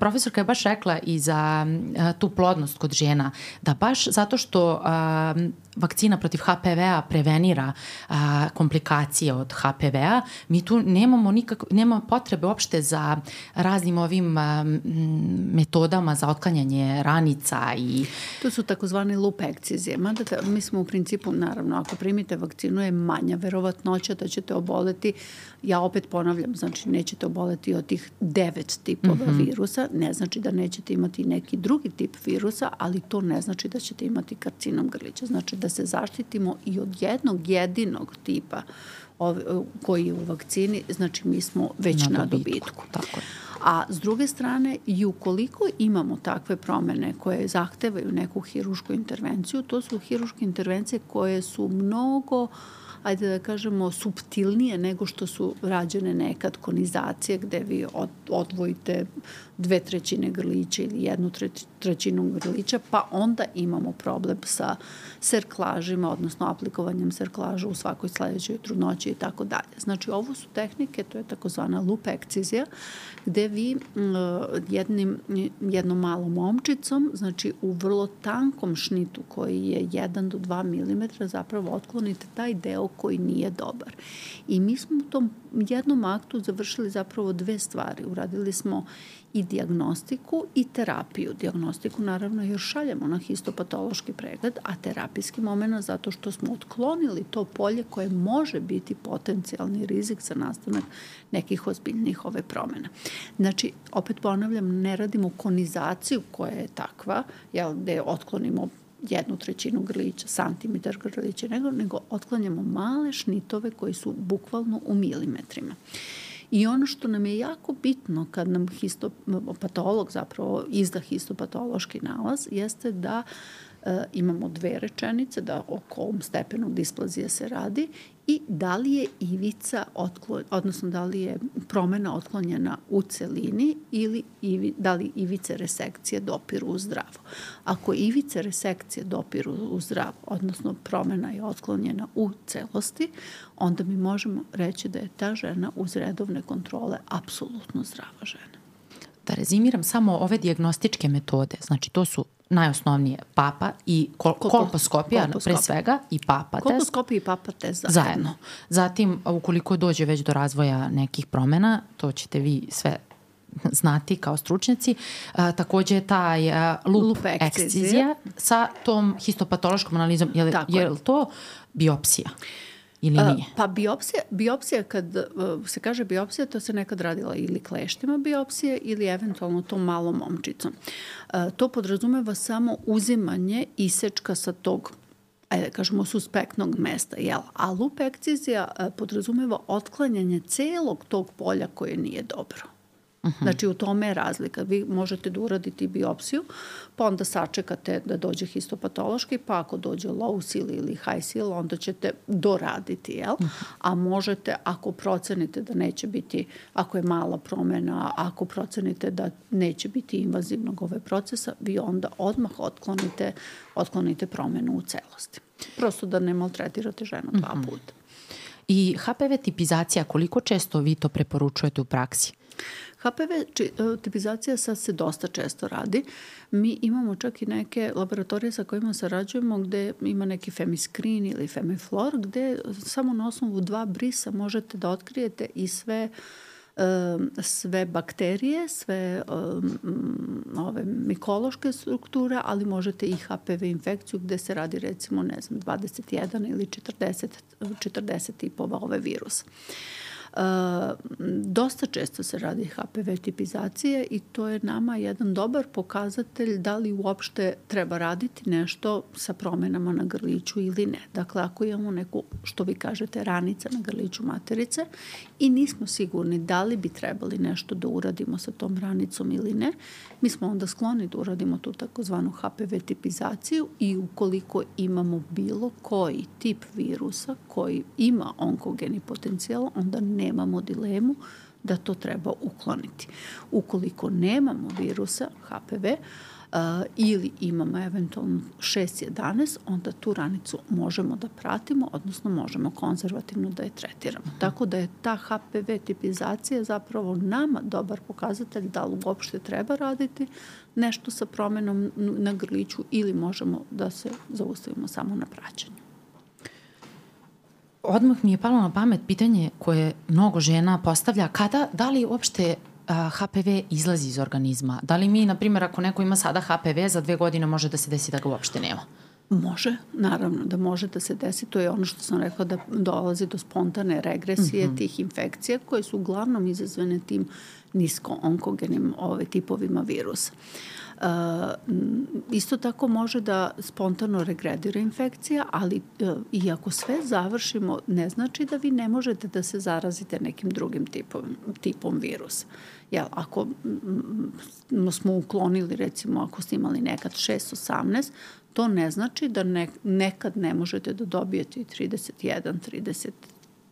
profesorka je baš rekla i za uh, tu plodnost kod žena, da baš zato što vakcina protiv HPV-a prevenira a, komplikacije od HPV-a, mi tu nemamo, nikak, nema potrebe uopšte za raznim ovim a, metodama za otklanjanje ranica i... To su takozvane lup ekcizije. Mada te, mi smo u principu, naravno, ako primite vakcinu je manja verovatnoća da ćete oboleti, ja opet ponavljam, znači nećete oboleti od tih devet tipova mm -hmm. virusa, ne znači da nećete imati neki drugi tip virusa, ali to ne znači da ćete imati karcinom grlića. Znači da se zaštitimo i od jednog jedinog tipa koji je u vakcini, znači mi smo već na, na dobitku. dobitku. Tako je. A s druge strane, i ukoliko imamo takve promene koje zahtevaju neku hirušku intervenciju, to su hiruške intervencije koje su mnogo uh, ajde da kažemo, subtilnije nego što su rađene nekad konizacije gde vi od, odvojite dve trećine grlića ili jednu trećinu grlića, pa onda imamo problem sa serklažima, odnosno aplikovanjem serklaža u svakoj sledećoj trudnoći i tako dalje. Znači, ovo su tehnike, to je takozvana lupekcizija, gde vi jednim, jednom malom omčicom, znači u vrlo tankom šnitu koji je 1 do 2 mm, zapravo otklonite taj deo koji nije dobar. I mi smo u tom jednom aktu završili zapravo dve stvari. Uradili smo i diagnostiku i terapiju. Diagnostiku naravno još šaljemo na histopatološki pregled, a terapijski moment zato što smo otklonili to polje koje može biti potencijalni rizik za nastanak nekih ozbiljnih ove promena. Znači, opet ponavljam, ne radimo konizaciju koja je takva, jel, gde otklonimo jednu trećinu grlića, santimetar grlića, nego, nego otklanjamo male šnitove koji su bukvalno u milimetrima. I ono što nam je jako bitno kad nam histopatolog zapravo izda histopatološki nalaz jeste da e, imamo dve rečenice, da o kom stepenu displazije se radi i da li je ivica, otklon, odnosno da li je promena otklonjena u celini ili ivi, da li ivice resekcije dopiru u zdravo. Ako ivice resekcije dopiru u zdravo, odnosno promena je otklonjena u celosti, onda mi možemo reći da je ta žena uz redovne kontrole apsolutno zdrava žena. Da rezimiram samo ove diagnostičke metode, znači to su najosnovnije papa i kol kolposkopija, kolposkopija pre svega i papa test. Kolposkopija i papa test zajedno. zajedno. Zatim, ukoliko dođe već do razvoja nekih promena, to ćete vi sve znati kao stručnjaci. A, takođe je taj a, lup, lup ekscizija sa tom histopatološkom analizom. Je li, je li to biopsija? Ili nije? Pa biopsija, biopsija kad uh, se kaže biopsija, to se nekad radila ili kleštima biopsije ili eventualno tom malom momčicom. To podrazumeva samo uzimanje isečka sa tog ajde da kažemo, suspektnog mesta, jel? A lupekcizija e, podrazumeva otklanjanje celog tog polja koje nije dobro. Uh -huh. Znači, u tome je razlika. Vi možete da uradite biopsiju, pa onda sačekate da dođe histopatološki, pa ako dođe low seal ili high seal, onda ćete doraditi, jel? Uh -huh. A možete, ako procenite da neće biti, ako je mala promena, ako procenite da neće biti invazivnog ove procesa, vi onda odmah otklonite, otklonite promenu u celosti. Prosto da ne maltretirate ženu dva uh -huh. puta. I HPV tipizacija, koliko često vi to preporučujete u praksi? HPV e, tipizacija sad se dosta često radi. Mi imamo čak i neke laboratorije sa kojima sarađujemo gde ima neki Femiscreen ili Femiflor gde samo na osnovu dva brisa možete da otkrijete i sve sve bakterije, sve um, ove mikološke strukture, ali možete i HPV infekciju gde se radi recimo, ne znam, 21 ili 40, 40 tipova ove virusa. Dosta često se radi HPV tipizacije i to je nama jedan dobar pokazatelj da li uopšte treba raditi nešto sa promenama na grliću ili ne. Dakle, ako imamo neku, što vi kažete, ranica na grliću materice i nismo sigurni da li bi trebali nešto da uradimo sa tom ranicom ili ne, mi smo onda skloni da uradimo tu takozvanu HPV tipizaciju i ukoliko imamo bilo koji tip virusa koji ima onkogeni potencijal, onda nemamo dilemu da to treba ukloniti. Ukoliko nemamo virusa HPV, uh, ili imamo eventualno 6-11, onda tu ranicu možemo da pratimo, odnosno možemo konzervativno da je tretiramo. Mhm. Tako da je ta HPV tipizacija zapravo nama dobar pokazatelj da li uopšte treba raditi nešto sa promenom na grliću ili možemo da se zaustavimo samo na praćenju. Odmah mi je palo na pamet pitanje koje mnogo žena postavlja, kada, da li uopšte HPV izlazi iz organizma? Da li mi, na primjer, ako neko ima sada HPV, za dve godine može da se desi da ga uopšte nema? Može, naravno da može da se desi. To je ono što sam rekla da dolazi do spontane regresije mm -hmm. tih infekcija koje su uglavnom izazvane tim nisko-onkogenim ove, tipovima virusa. Uh, isto tako može da spontano regredira infekcija, ali uh, i ako sve završimo, ne znači da vi ne možete da se zarazite nekim drugim tipom, tipom virusa. Jel, ako m, smo uklonili, recimo, ako ste imali nekad 6-18, to ne znači da ne, nekad ne možete da dobijete i 31, 30,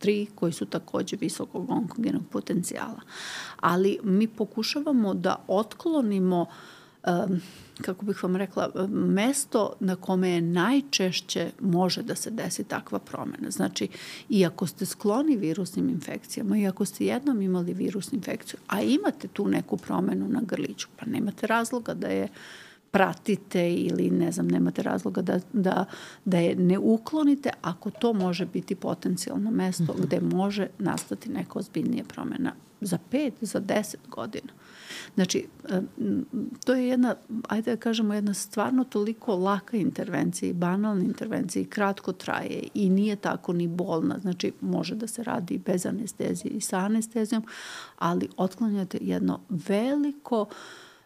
3 koji su takođe visokog onkogenog potencijala. Ali mi pokušavamo da otklonimo um, kako bih vam rekla, mesto na kome je najčešće može da se desi takva promena. Znači, iako ste skloni virusnim infekcijama, iako ste jednom imali virusnu infekciju, a imate tu neku promenu na grliću, pa nemate razloga da je pratite ili ne znam, nemate razloga da, da, da je ne uklonite ako to može biti potencijalno mesto mm -hmm. gde može nastati neka ozbiljnija promena za pet, za deset godina. Znači, to je jedna, ajde da kažemo, jedna stvarno toliko laka intervencija i banalna intervencija i kratko traje i nije tako ni bolna. Znači, može da se radi bez anestezije i sa anestezijom, ali otklanjate jedno veliko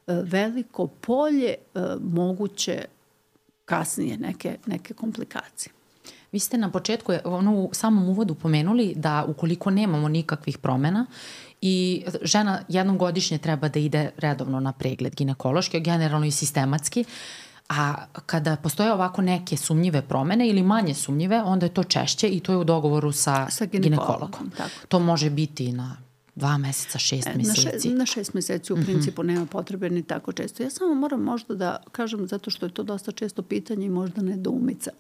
E, veliko polje e, moguće kasnije neke, neke komplikacije. Vi ste na početku, ono u samom uvodu pomenuli da ukoliko nemamo nikakvih promena i žena jednom godišnje treba da ide redovno na pregled ginekološki, generalno i sistematski, a kada postoje ovako neke sumnjive promene ili manje sumnjive, onda je to češće i to je u dogovoru sa, sa ginekologom. ginekologom. Tako. To može biti na dva meseca, šest meseci. Na, še, na šest meseci u mm -hmm. principu nema potrebe ni tako često. Ja samo moram možda da kažem, zato što je to dosta često pitanje i možda nedoumica.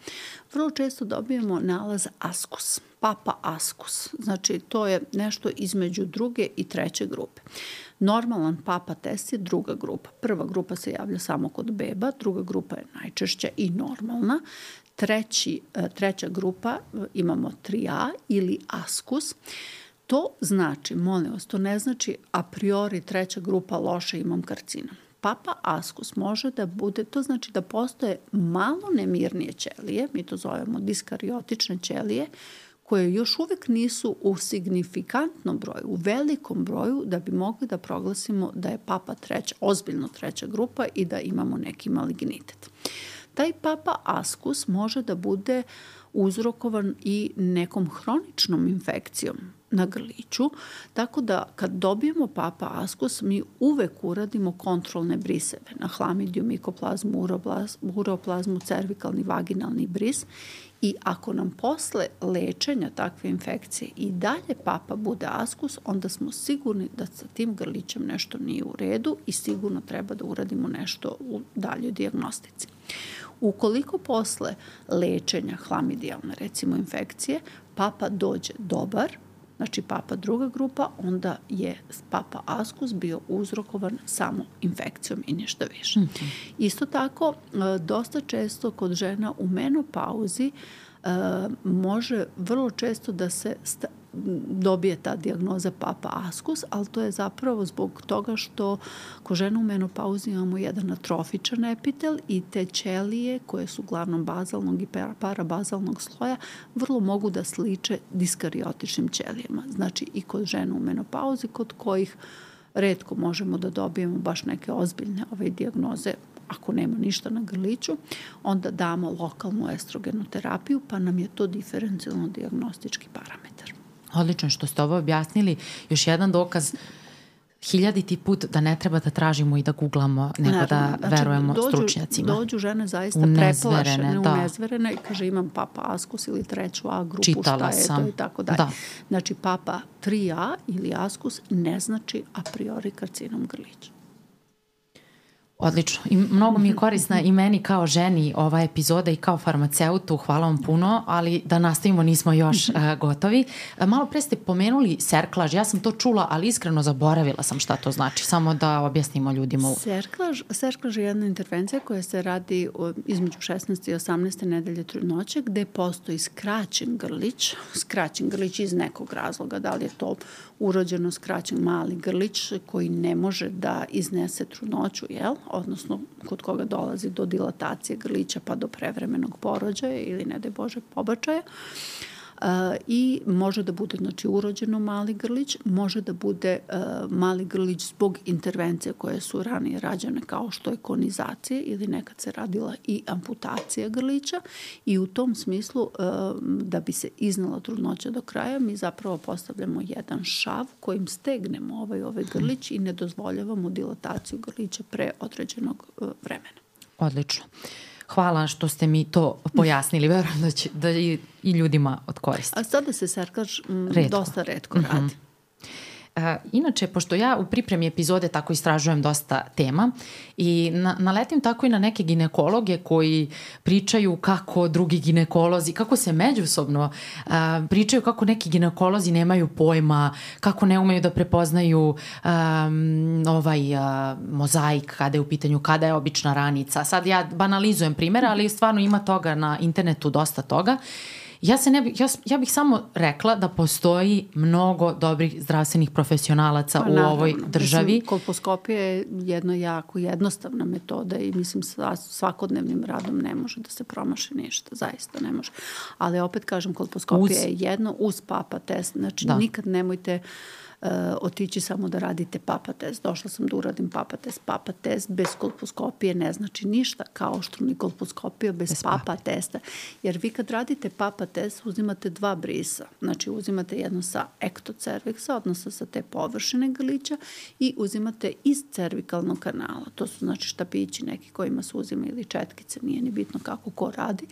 Vrlo često dobijemo nalaz askus, papa askus. Znači, to je nešto između druge i treće grupe. Normalan papa test je druga grupa. Prva grupa se javlja samo kod beba, druga grupa je najčešća i normalna. Treći, e, treća grupa e, imamo 3A ili askus. To znači, molim vas, to ne znači a priori treća grupa loša imam karcinom. Papa askus može da bude, to znači da postoje malo nemirnije ćelije, mi to zovemo diskariotične ćelije, koje još uvek nisu u signifikantnom broju, u velikom broju, da bi mogli da proglasimo da je papa treća, ozbiljno treća grupa i da imamo neki malignitet. Taj papa askus može da bude uzrokovan i nekom hroničnom infekcijom na grliću, tako da kad dobijemo papa askus mi uvek uradimo kontrolne briseve na hlamidiju, mikoplazmu, uroplazmu, uroplazmu cervikalni, vaginalni bris i ako nam posle lečenja takve infekcije i dalje papa bude askus, onda smo sigurni da sa tim grlićem nešto nije u redu i sigurno treba da uradimo nešto u daljoj diagnostici. Ukoliko posle lečenja hlamidijalne recimo infekcije papa dođe dobar, znači papa druga grupa, onda je papa askus bio uzrokovan samo infekcijom i ništa više. Mm -hmm. Isto tako, e, dosta često kod žena u menopauzi e, može vrlo često da se dobije ta diagnoza papa askus, ali to je zapravo zbog toga što ko žena u menopauzi imamo jedan atrofičan epitel i te ćelije koje su uglavnom bazalnog i parabazalnog sloja vrlo mogu da sliče diskariotičnim ćelijama. Znači i kod žena u menopauzi kod kojih redko možemo da dobijemo baš neke ozbiljne ove diagnoze ako nema ništa na grliću, onda damo lokalnu estrogenu terapiju, pa nam je to diferencijalno diagnostički parametar. Odlično što ste ovo objasnili. Još jedan dokaz hiljaditi put da ne treba da tražimo i da googlamo, nego Naravno, da znači, verujemo dođu, stručnjacima. Dođu žene zaista preplašene, da. unezverene i kaže imam papa askus ili treću A grupu, Čitala šta je sam. to i tako dalje. Da. Znači papa 3A ili askus ne znači a priori karcinom grlića. Odlično. I mnogo mi je korisna i meni kao ženi ova epizoda i kao farmaceutu. Hvala vam puno, ali da nastavimo nismo još uh, gotovi. Malo pre ste pomenuli serklaž. Ja sam to čula, ali iskreno zaboravila sam šta to znači. Samo da objasnimo ljudima. Serklaž, serklaž je jedna intervencija koja se radi između 16. i 18. nedelje trudnoće gde postoji skraćen grlić. Skraćen grlić iz nekog razloga. Da li je to urođeno skraćen mali grlić koji ne može da iznese trudnoću, jel? Odnosno kod koga dolazi do dilatacije grlića pa do prevremenog porođaja ili ne da Bože pobačaja. Uh, i može da bude znači urođeno mali grlić, može da bude uh, mali grlić zbog intervencije koje su ranije rađene kao što je konizacija ili nekad se radila i amputacija grlića i u tom smislu uh, da bi se iznala trudnoća do kraja mi zapravo postavljamo jedan šav kojim stegnemo ovaj ovaj grlić i ne dozvoljavamo dilataciju grlića pre određenog uh, vremena. Odlično. Hvala što ste mi to pojasnili. Verujem da će da i, i ljudima odkoristi. A sada se serklaž m, redko. dosta redko radi. Mm -hmm. Inače, pošto ja u pripremi epizode tako istražujem dosta tema i na, naletim tako i na neke ginekologe koji pričaju kako drugi ginekolozi, kako se međusobno uh, pričaju kako neki ginekolozi nemaju pojma, kako ne umeju da prepoznaju um, ovaj uh, mozaik kada je u pitanju kada je obična ranica. Sad ja banalizujem primjera, ali stvarno ima toga na internetu dosta toga. Ja, se ne bi, ja, ja bih samo rekla da postoji mnogo dobrih zdravstvenih profesionalaca pa, u naravno. ovoj državi. Mislim, kolposkopija je jedna jako jednostavna metoda i mislim svakodnevnim radom ne može da se promaši ništa, zaista ne može. Ali opet kažem, kolposkopija uz... je jedno uz papa test, znači da. nikad nemojte uh, uh, otići samo da radite papa test. Došla sam da uradim papa test. Papa test bez kolposkopije ne znači ništa, kao što ni kolposkopija bez, bez papa, papa testa. Jer vi kad radite papa test uzimate dva brisa. Znači uzimate jedno sa ektocerviksa, odnosno sa te površine grlića i uzimate iz cervikalnog kanala. To su znači štapići neki kojima se uzima ili četkice, nije ni bitno kako ko radi,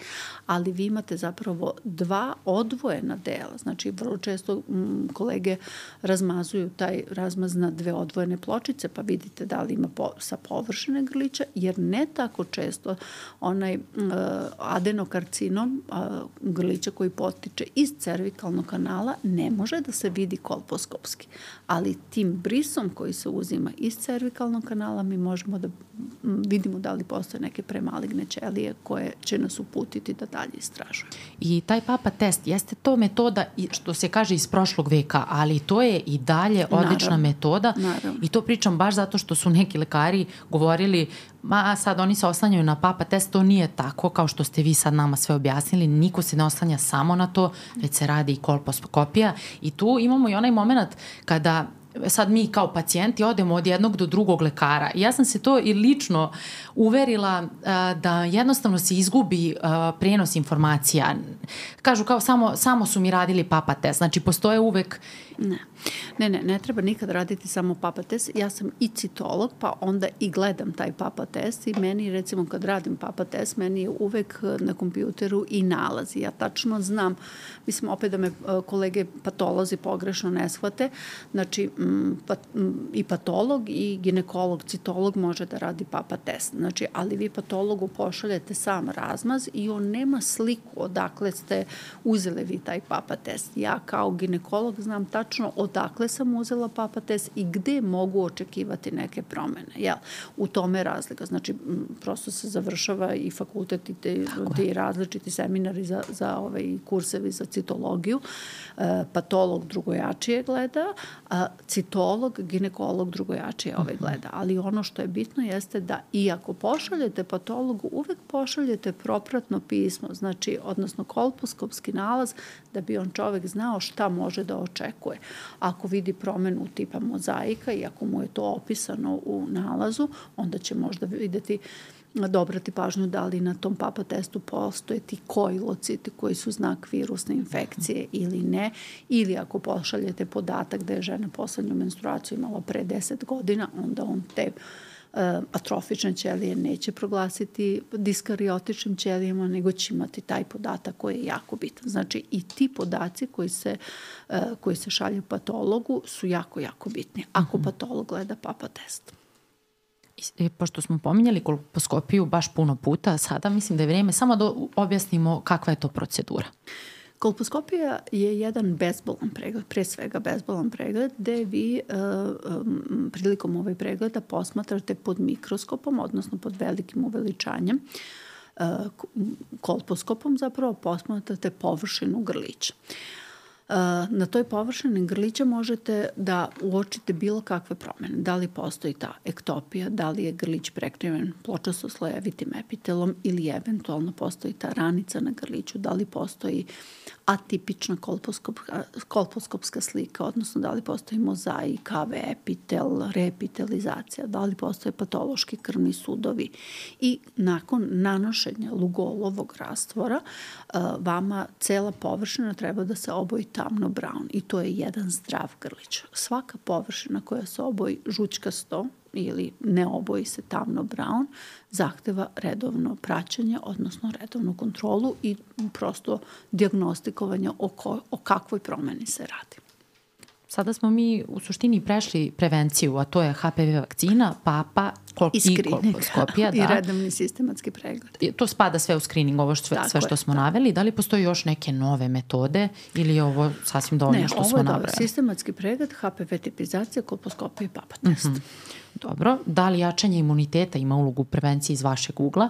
ali vi imate zapravo dva odvojena dela. Znači vrlo često m, kolege razmažu razmazuju taj razmaz na dve odvojene pločice, pa vidite da li ima po, sa površine grlića, jer ne tako često onaj uh, adenokarcinom uh, grlića koji potiče iz cervikalnog kanala ne može da se vidi kolposkopski. Ali tim brisom koji se uzima iz cervikalnog kanala mi možemo da vidimo da li postoje neke premaligne ćelije koje će nas uputiti da dalje istražujemo. I taj papa test jeste to metoda što se kaže iz prošlog veka, ali to je i dalje odlična naravno, metoda naravno. i to pričam baš zato što su neki lekari govorili ma sad oni se oslanjaju na papa test, to nije tako kao što ste vi sad nama sve objasnili, niko se ne oslanja samo na to, već se radi i kolposkopija i tu imamo i onaj moment kada sad mi kao pacijenti odemo od jednog do drugog lekara. Ja sam se to i lično uverila uh, da jednostavno se izgubi uh, prenos informacija. Kažu kao samo, samo su mi radili papa test. Znači postoje uvek Ne. Ne, ne, ne treba nikad raditi samo papa test. Ja sam i citolog, pa onda i gledam taj papa test i meni, recimo, kad radim papa test, meni je uvek na kompjuteru i nalazi. Ja tačno znam, mislim, opet da me e, kolege patolozi pogrešno ne shvate, znači, m, pat, m, i patolog i ginekolog, citolog može da radi papa test. Znači, ali vi patologu pošaljete sam razmaz i on nema sliku odakle ste uzeli vi taj papa test. Ja kao ginekolog znam tačno tačno odakle sam uzela papa test i gde mogu očekivati neke promene. Jel? U tome je razlika. Znači, prosto se završava i fakultet i te, te različiti seminari za, za ovaj, kursevi za citologiju. E, patolog drugojačije gleda, a citolog, ginekolog drugojačije ove mhm. gleda. Ali ono što je bitno jeste da iako pošaljete patologu, uvek pošaljete propratno pismo, znači, odnosno kolposkopski nalaz, da bi on čovek znao šta može da očekuje je. Ako vidi promenu tipa mozaika i ako mu je to opisano u nalazu, onda će možda videti dobrati pažnju da li na tom papa testu postoje ti koilociti koji su znak virusne infekcije ili ne, ili ako pošaljete podatak da je žena poslednju menstruaciju imala pre 10 godina, onda on te uh, atrofične ćelije neće proglasiti diskariotičnim ćelijama, nego će imati taj podatak koji je jako bitan. Znači i ti podaci koji se, eh, koji se šalju patologu su jako, jako bitni. Ako mhm. patolog gleda papa test. I, pošto smo pominjali kolposkopiju baš puno puta, sada mislim da je vrijeme samo da objasnimo kakva je to procedura. Uh, Kolposkopija je jedan bezbolan pregled, pre svega bezbolan pregled, gde vi uh, um, prilikom ovaj pregleda posmatrate pod mikroskopom, odnosno pod velikim uveličanjem, uh, kolposkopom zapravo posmatrate površinu grlića. Uh, na toj površini grlića možete da uočite bilo kakve promene. Da li postoji ta ektopija, da li je grlić prekriven pločasto slojevitim epitelom ili eventualno postoji ta ranica na grliću, da li postoji atipična kolposkopska, kolposkopska slika, odnosno da li postoji mozaik, epitel, reepitelizacija, da li postoje patološki krvni sudovi i nakon nanošenja lugolovog rastvora vama cela površina treba da se oboji tamno brown i to je jedan zdrav grlić. Svaka površina koja se oboji žućkasto ili ne oboji se tamno brown zahteva redovno praćanje, odnosno redovnu kontrolu i prosto diagnostikovanje o, ko, o kakvoj promeni se radi. Sada smo mi u suštini prešli prevenciju, a to je HPV vakcina, papa kol i, i kolposkopija. Da. I redovni sistematski pregled. I to spada sve u screening, ovo što, sve što smo da. naveli. Da li postoji još neke nove metode ili je ovo sasvim dovoljno ne, što smo nabrali? Ne, ovo je sistematski pregled, HPV tipizacija, kolposkopija i papa test. Mm -hmm. Dobro. Da li jačanje imuniteta ima ulogu u prevenciji iz vašeg ugla?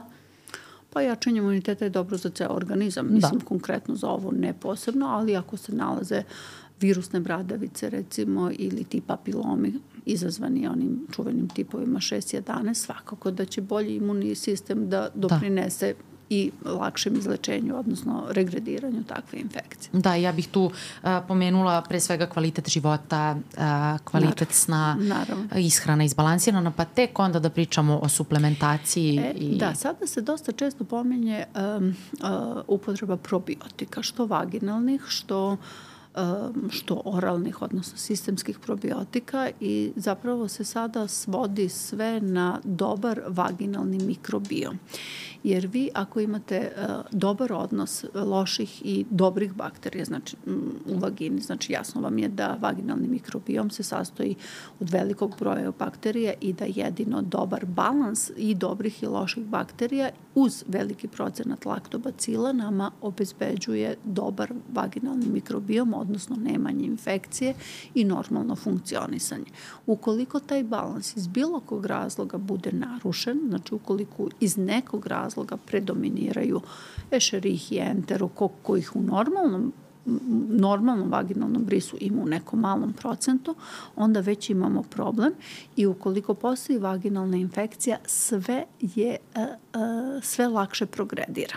Pa jačanje imuniteta je dobro za ceo organizam. Mislim da. konkretno za ovo ne posebno, ali ako se nalaze virusne bradavice recimo ili ti papilomi izazvani onim čuvenim tipovima 6-11, svakako da će bolji imunni sistem da, da. doprinese da i lakšem izlečenju, odnosno regrediranju takve infekcije. Da, ja bih tu uh, pomenula pre svega kvalitet života, uh, kvalitet Naravno. sna, Naravno. ishrana izbalansirana, pa tek onda da pričamo o suplementaciji. E, i... Da, sada se dosta često pomenje um, uh, upotreba probiotika, što vaginalnih, što uh, što oralnih, odnosno sistemskih probiotika i zapravo se sada svodi sve na dobar vaginalni mikrobiom. Jer vi ako imate uh, dobar odnos loših i dobrih bakterija znači, u vagini, znači jasno vam je da vaginalni mikrobiom se sastoji od velikog broja bakterija i da jedino dobar balans i dobrih i loših bakterija uz veliki procenat laktobacila nama obezbeđuje dobar vaginalni mikrobiom, odnosno nemanje infekcije i normalno funkcionisanje. Ukoliko taj balans iz bilo kog razloga bude narušen, znači ukoliko iz nekog razloga predominiraju ešerih i enterokok kojih u normalnom normalnom vaginalnom brisu ima u nekom malom procentu, onda već imamo problem i ukoliko postoji vaginalna infekcija, sve je sve lakše progredira.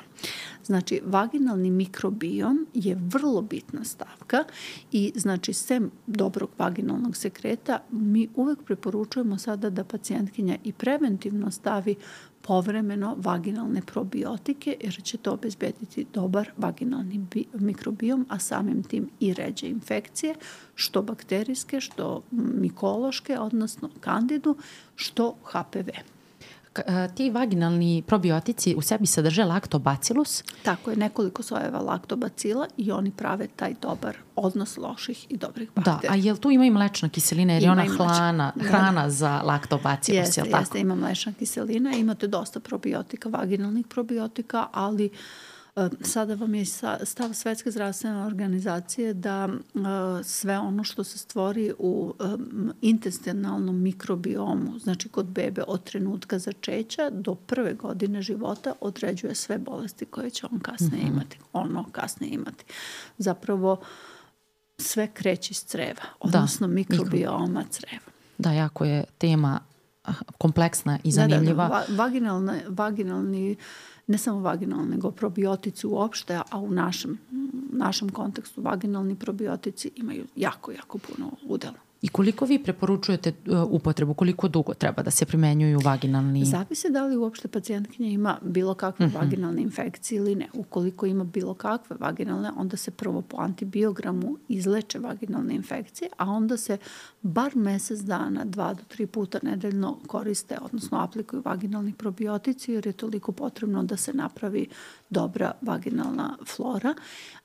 Znači, vaginalni mikrobiom je vrlo bitna stavka i znači, sem dobrog vaginalnog sekreta, mi uvek preporučujemo sada da pacijentkinja i preventivno stavi povremeno vaginalne probiotike jer će to obezbediti dobar vaginalni mikrobiom, a samim tim i ređe infekcije, što bakterijske, što mikološke, odnosno kandidu, što HPV. E, ti vaginalni probiotici u sebi sadrže laktobacillus. Tako je, nekoliko sojeva laktobacila i oni prave taj dobar odnos loših i dobrih bakterija. Da, a jel tu ima i mlečna kiselina jer ima je ona hlana, da, hrana da. za laktobacillus, jeste, jel tako? Jeste, ima mlečna kiselina, imate dosta probiotika, vaginalnih probiotika, ali uh, sada vam je stav Svetske zdravstvene organizacije da e, sve ono što se stvori u e, intestinalnom mikrobiomu, znači kod bebe od trenutka začeća do prve godine života određuje sve bolesti koje će on kasnije -hmm. imati, ono kasnije imati. Zapravo sve kreće iz creva, da, odnosno da, mikrobioma creva. Da, jako je tema kompleksna i zanimljiva. Da, da, da. Vaginalne, vaginalni ne samo vaginalni, nego probiotici uopšte, a u našem, našem kontekstu vaginalni probiotici imaju jako, jako puno udela. I koliko vi preporučujete uh, upotrebu, koliko dugo treba da se primenjuju vaginalni? Zavise da li uopšte pacijentkinja ima bilo kakve mhm. -huh. vaginalne infekcije ili ne. Ukoliko ima bilo kakve vaginalne, onda se prvo po antibiogramu izleče vaginalne infekcije, a onda se bar mesec dana, dva do tri puta nedeljno koriste, odnosno aplikuju vaginalni probiotici, jer je toliko potrebno da se napravi dobra vaginalna flora.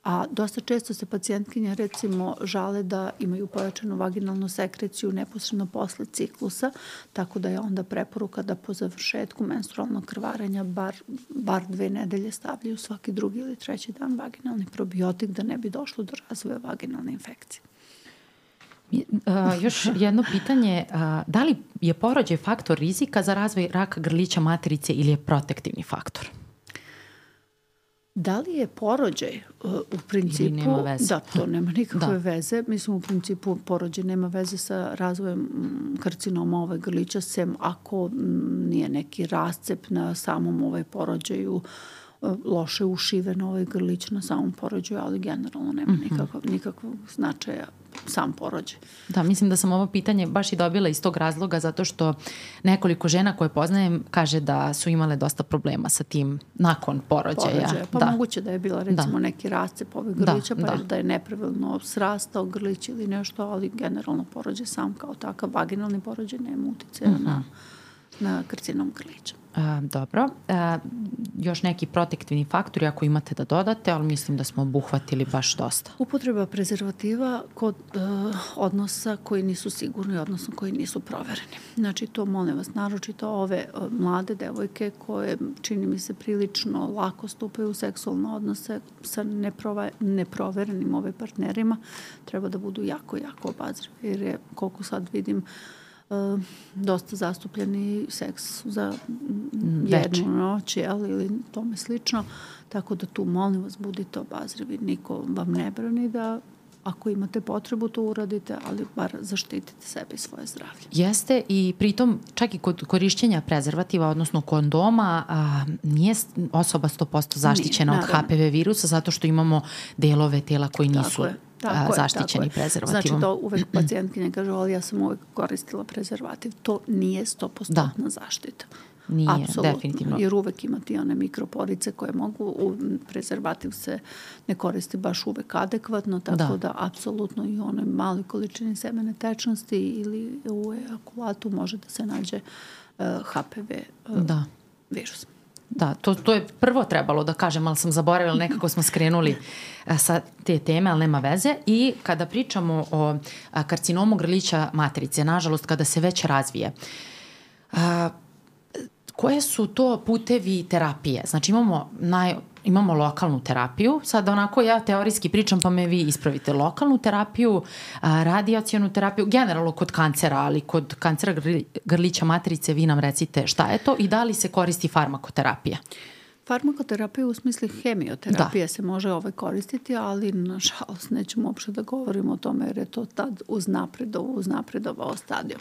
A dosta često se pacijentkinja recimo žale da imaju pojačanu vaginalnu sekreciju neposredno posle ciklusa, tako da je onda preporuka da po završetku menstrualnog krvarenja bar, bar dve nedelje stavljaju svaki drugi ili treći dan vaginalni probiotik da ne bi došlo do razvoja vaginalne infekcije. Uh, još jedno pitanje, uh, da li je porođaj faktor rizika za razvoj raka grlića materice ili je protektivni faktor? Da li je porođaj uh, u principu... Ili nema veze. Da, to nema nikakve da. veze. Mislim, u principu porođaj nema veze sa razvojem mm, karcinoma ove grlića, sem ako mm, nije neki rascep na samom ovaj porođaju uh, loše ušive na ovaj grlić na samom porođaju, ali generalno nema mm -hmm. nikakvog, nikakvog značaja sam porođaj. Da, mislim da sam ovo pitanje baš i dobila iz tog razloga zato što nekoliko žena koje poznajem kaže da su imale dosta problema sa tim nakon porođaja. Porođaja. Pa da. moguće da je bila recimo da. neki rascep ove grlića, da, pa da. da je nepravilno srastao grlić ili nešto, ali generalno porođaj sam kao takav vaginalni porođaj nema utice uh -huh. na, na karcinom grlića. A, dobro. A, još neki protektivni faktori ako imate da dodate, ali mislim da smo obuhvatili baš dosta. Upotreba prezervativa kod uh, odnosa koji nisu sigurni, odnosno koji nisu provereni. Znači to molim vas, naročito ove uh, mlade devojke koje čini mi se prilično lako stupaju u seksualne odnose sa neprova, neproverenim ove partnerima, treba da budu jako, jako obazrivi. Jer je, koliko sad vidim, uh, dosta zastupljeni seks za jednu noć jel, ili tome slično. Tako da tu molim vas budite obazrivi. Niko vam ne brani da ako imate potrebu to uradite, ali bar zaštitite sebe i svoje zdravlje. Jeste i pritom čak i kod korišćenja prezervativa, odnosno kondoma, a, nije osoba 100% zaštićena nije, od HPV virusa zato što imamo delove tela koji nisu Tako je tako zaštićeni tako prezervativom. Znači to uvek pacijentkinja kaže, ali ja sam uvek koristila prezervativ. To nije 100% da. zaštita. Nije, Apsolutno, definitivno. Jer uvek ima ti one mikroporice koje mogu, u, prezervativ se ne koristi baš uvek adekvatno, tako da, da apsolutno i onoj mali količini semene tečnosti ili u ejakulatu može da se nađe uh, HPV uh, da. virus. Da, to, to je prvo trebalo da kažem, ali sam zaboravila, nekako smo skrenuli e, sa te teme, ali nema veze. I kada pričamo o karcinomu grlića matrice, nažalost, kada se već razvije, koje su to putevi terapije? Znači imamo naj, imamo lokalnu terapiju, sad onako ja teorijski pričam pa me vi ispravite, lokalnu terapiju, radijacijonu terapiju, generalno kod kancera, ali kod kancera grlića matrice vi nam recite šta je to i da li se koristi farmakoterapija? Farmakoterapija u smislu hemioterapije da. se može ovaj koristiti, ali nažalost nećemo uopšte da govorimo o tome jer je to tad uznapredovao, uznapredovao stadio.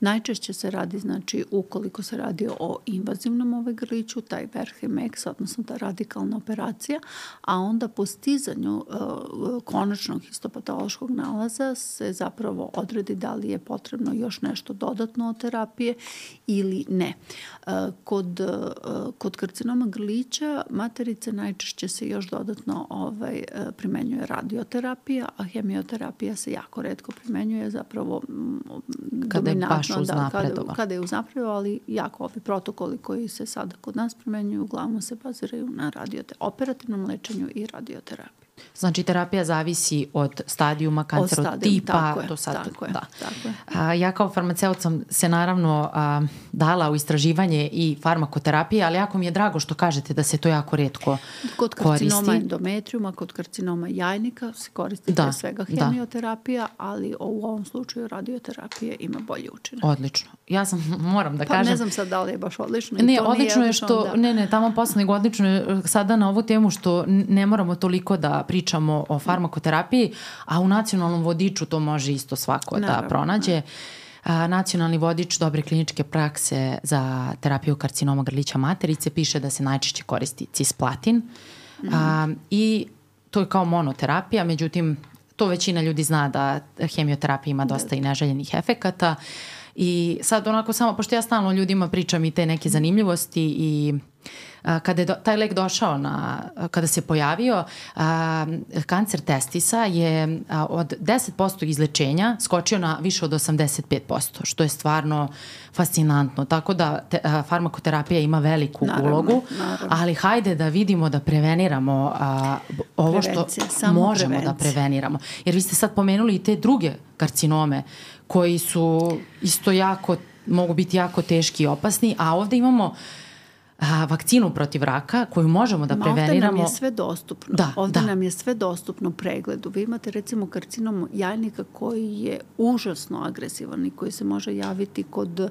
Najčešće se radi, znači, ukoliko se radi o invazivnom ovaj grliću, taj Verhemex, odnosno ta radikalna operacija, a onda po stizanju uh, konačnog histopatološkog nalaza se zapravo odredi da li je potrebno još nešto dodatno od terapije ili ne. Uh, kod, uh, kod karcinoma grlića lića materice najčešće se još dodatno ovaj, e, primenjuje radioterapija, a hemioterapija se jako redko primenjuje zapravo kada je baš da, kada, kada je uznapredo, ali jako ovi protokoli koji se sada kod nas primenjuju uglavnom se baziraju na radioterapiju, operativnom lečenju i radioterapiji. Znači terapija zavisi od stadijuma kancerotipa tako do sad. Tako je, da. tako je. A, ja kao farmaceut sam se naravno a, dala u istraživanje i farmakoterapije, ali jako mi je drago što kažete da se to jako redko kod koristi. Kod karcinoma endometrijuma, kod karcinoma jajnika se koristi da, svega da. hemioterapija, da. ali u ovom slučaju radioterapija ima bolji učinak. Odlično. Ja sam, moram da pa, kažem... ne znam sad da li je baš odlično. Ne, to odlično je što, da. ne, ne, tamo posle nego odlično je sada na ovu temu što ne moramo toliko da pričamo o farmakoterapiji, a u nacionalnom vodiču to može isto svako da Naravno, da pronađe. A, nacionalni vodič dobre kliničke prakse za terapiju karcinoma grlića materice piše da se najčešće koristi cisplatin mm. a, i to je kao monoterapija, međutim to većina ljudi zna da hemioterapija ima dosta da. i neželjenih efekata i sad onako samo, pošto ja stalno ljudima pričam i te neke zanimljivosti i kada je do, taj lek došao na, kada se pojavio, a, kancer testisa je a, od 10% izlečenja skočio na više od 85%, što je stvarno fascinantno. Tako da te, a, farmakoterapija ima veliku naravno, ulogu, naravno. ali hajde da vidimo da preveniramo a, ovo Prevencija, što možemo prevencija. da preveniramo. Jer vi ste sad pomenuli i te druge karcinome koji su isto jako, mogu biti jako teški i opasni, a ovde imamo uh, a, vakcinu protiv raka koju možemo da preveniramo. Ovde nam je sve dostupno. Da, ovde da. nam je sve dostupno pregledu. Vi imate recimo karcinom jajnika koji je užasno agresivan i koji se može javiti kod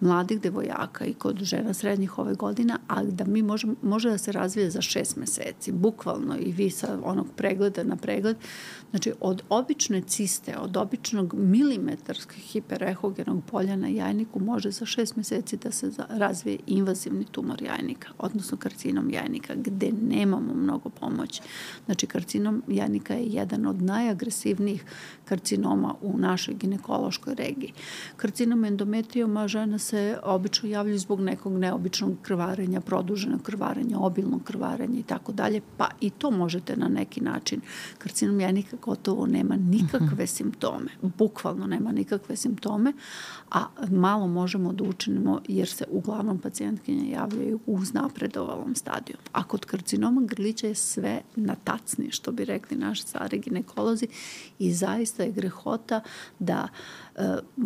mladih devojaka i kod žena srednjih ove godina, ali da mi možemo, može da se razvije za šest meseci, bukvalno i vi sa onog pregleda na pregled. Znači, od obične ciste, od običnog milimetarskog hiperehogenog polja na jajniku može za šest meseci da se razvije invazivni tumor jajnika, odnosno karcinom jajnika, gde nemamo mnogo pomoći. Znači, karcinom jajnika je jedan od najagresivnijih karcinoma u našoj ginekološkoj regiji. Karcinom endometrijoma žena se obično javljaju zbog nekog neobičnog krvarenja, produženog krvarenja, obilnog krvarenja i tako dalje, pa i to možete na neki način. Karcinom jajnika gotovo nema nikakve simptome, bukvalno nema nikakve simptome, a malo možemo da učinimo jer se uglavnom pacijentkinje javljaju u uznapredovalom stadiju. A kod karcinoma grlića je sve na tacni, što bi rekli naši stari ginekolozi i zaista je grehota da uh,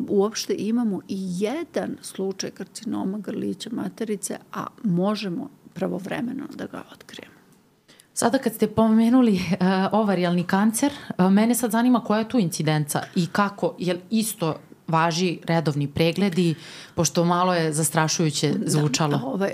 uopšte imamo i jedan slučaj karcinoma grlića materice, a možemo pravovremeno da ga otkrijemo. Sada kad ste pomenuli uh, ovarijalni kancer, uh, mene sad zanima koja je tu incidenca i kako, je isto važi redovni pregledi, pošto malo je zastrašujuće da, zvučalo. Da, ovaj,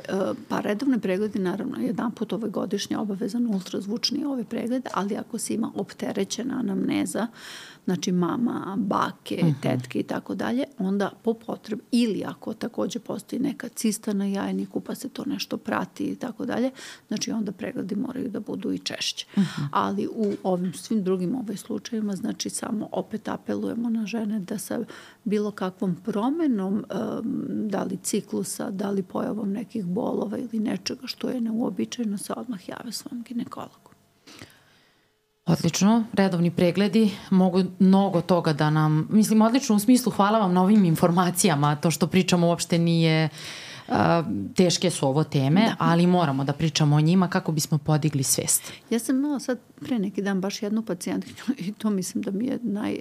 pa redovni pregledi, naravno, jedan put ovaj godišnje obavezan ultrazvučni ovaj pregled, ali ako se ima opterećena anamneza, uh, znači mama, bake, uh mhm. -huh. tetke i tako dalje, onda po potrebi, ili ako takođe postoji neka cista na jajniku pa se to nešto prati i tako dalje, znači onda pregledi moraju da budu i češće. Uh mhm. -huh. Ali u ovim svim drugim ovaj slučajima, znači samo opet apelujemo na žene da sa bilo kakvom promenom, um, da li ciklusa, da li pojavom nekih bolova ili nečega što je neuobičajeno, se odmah jave svom ginekologu. Odlično, redovni pregledi mogu mnogo toga da nam, mislim odlično u smislu hvala vam na ovim informacijama, to što pričamo uopšte nije Uh, teške su ovo teme, da. ali moramo da pričamo o njima kako bismo podigli svest. Ja sam imala sad pre neki dan baš jednu pacijentkinju i to mislim da mi je naj,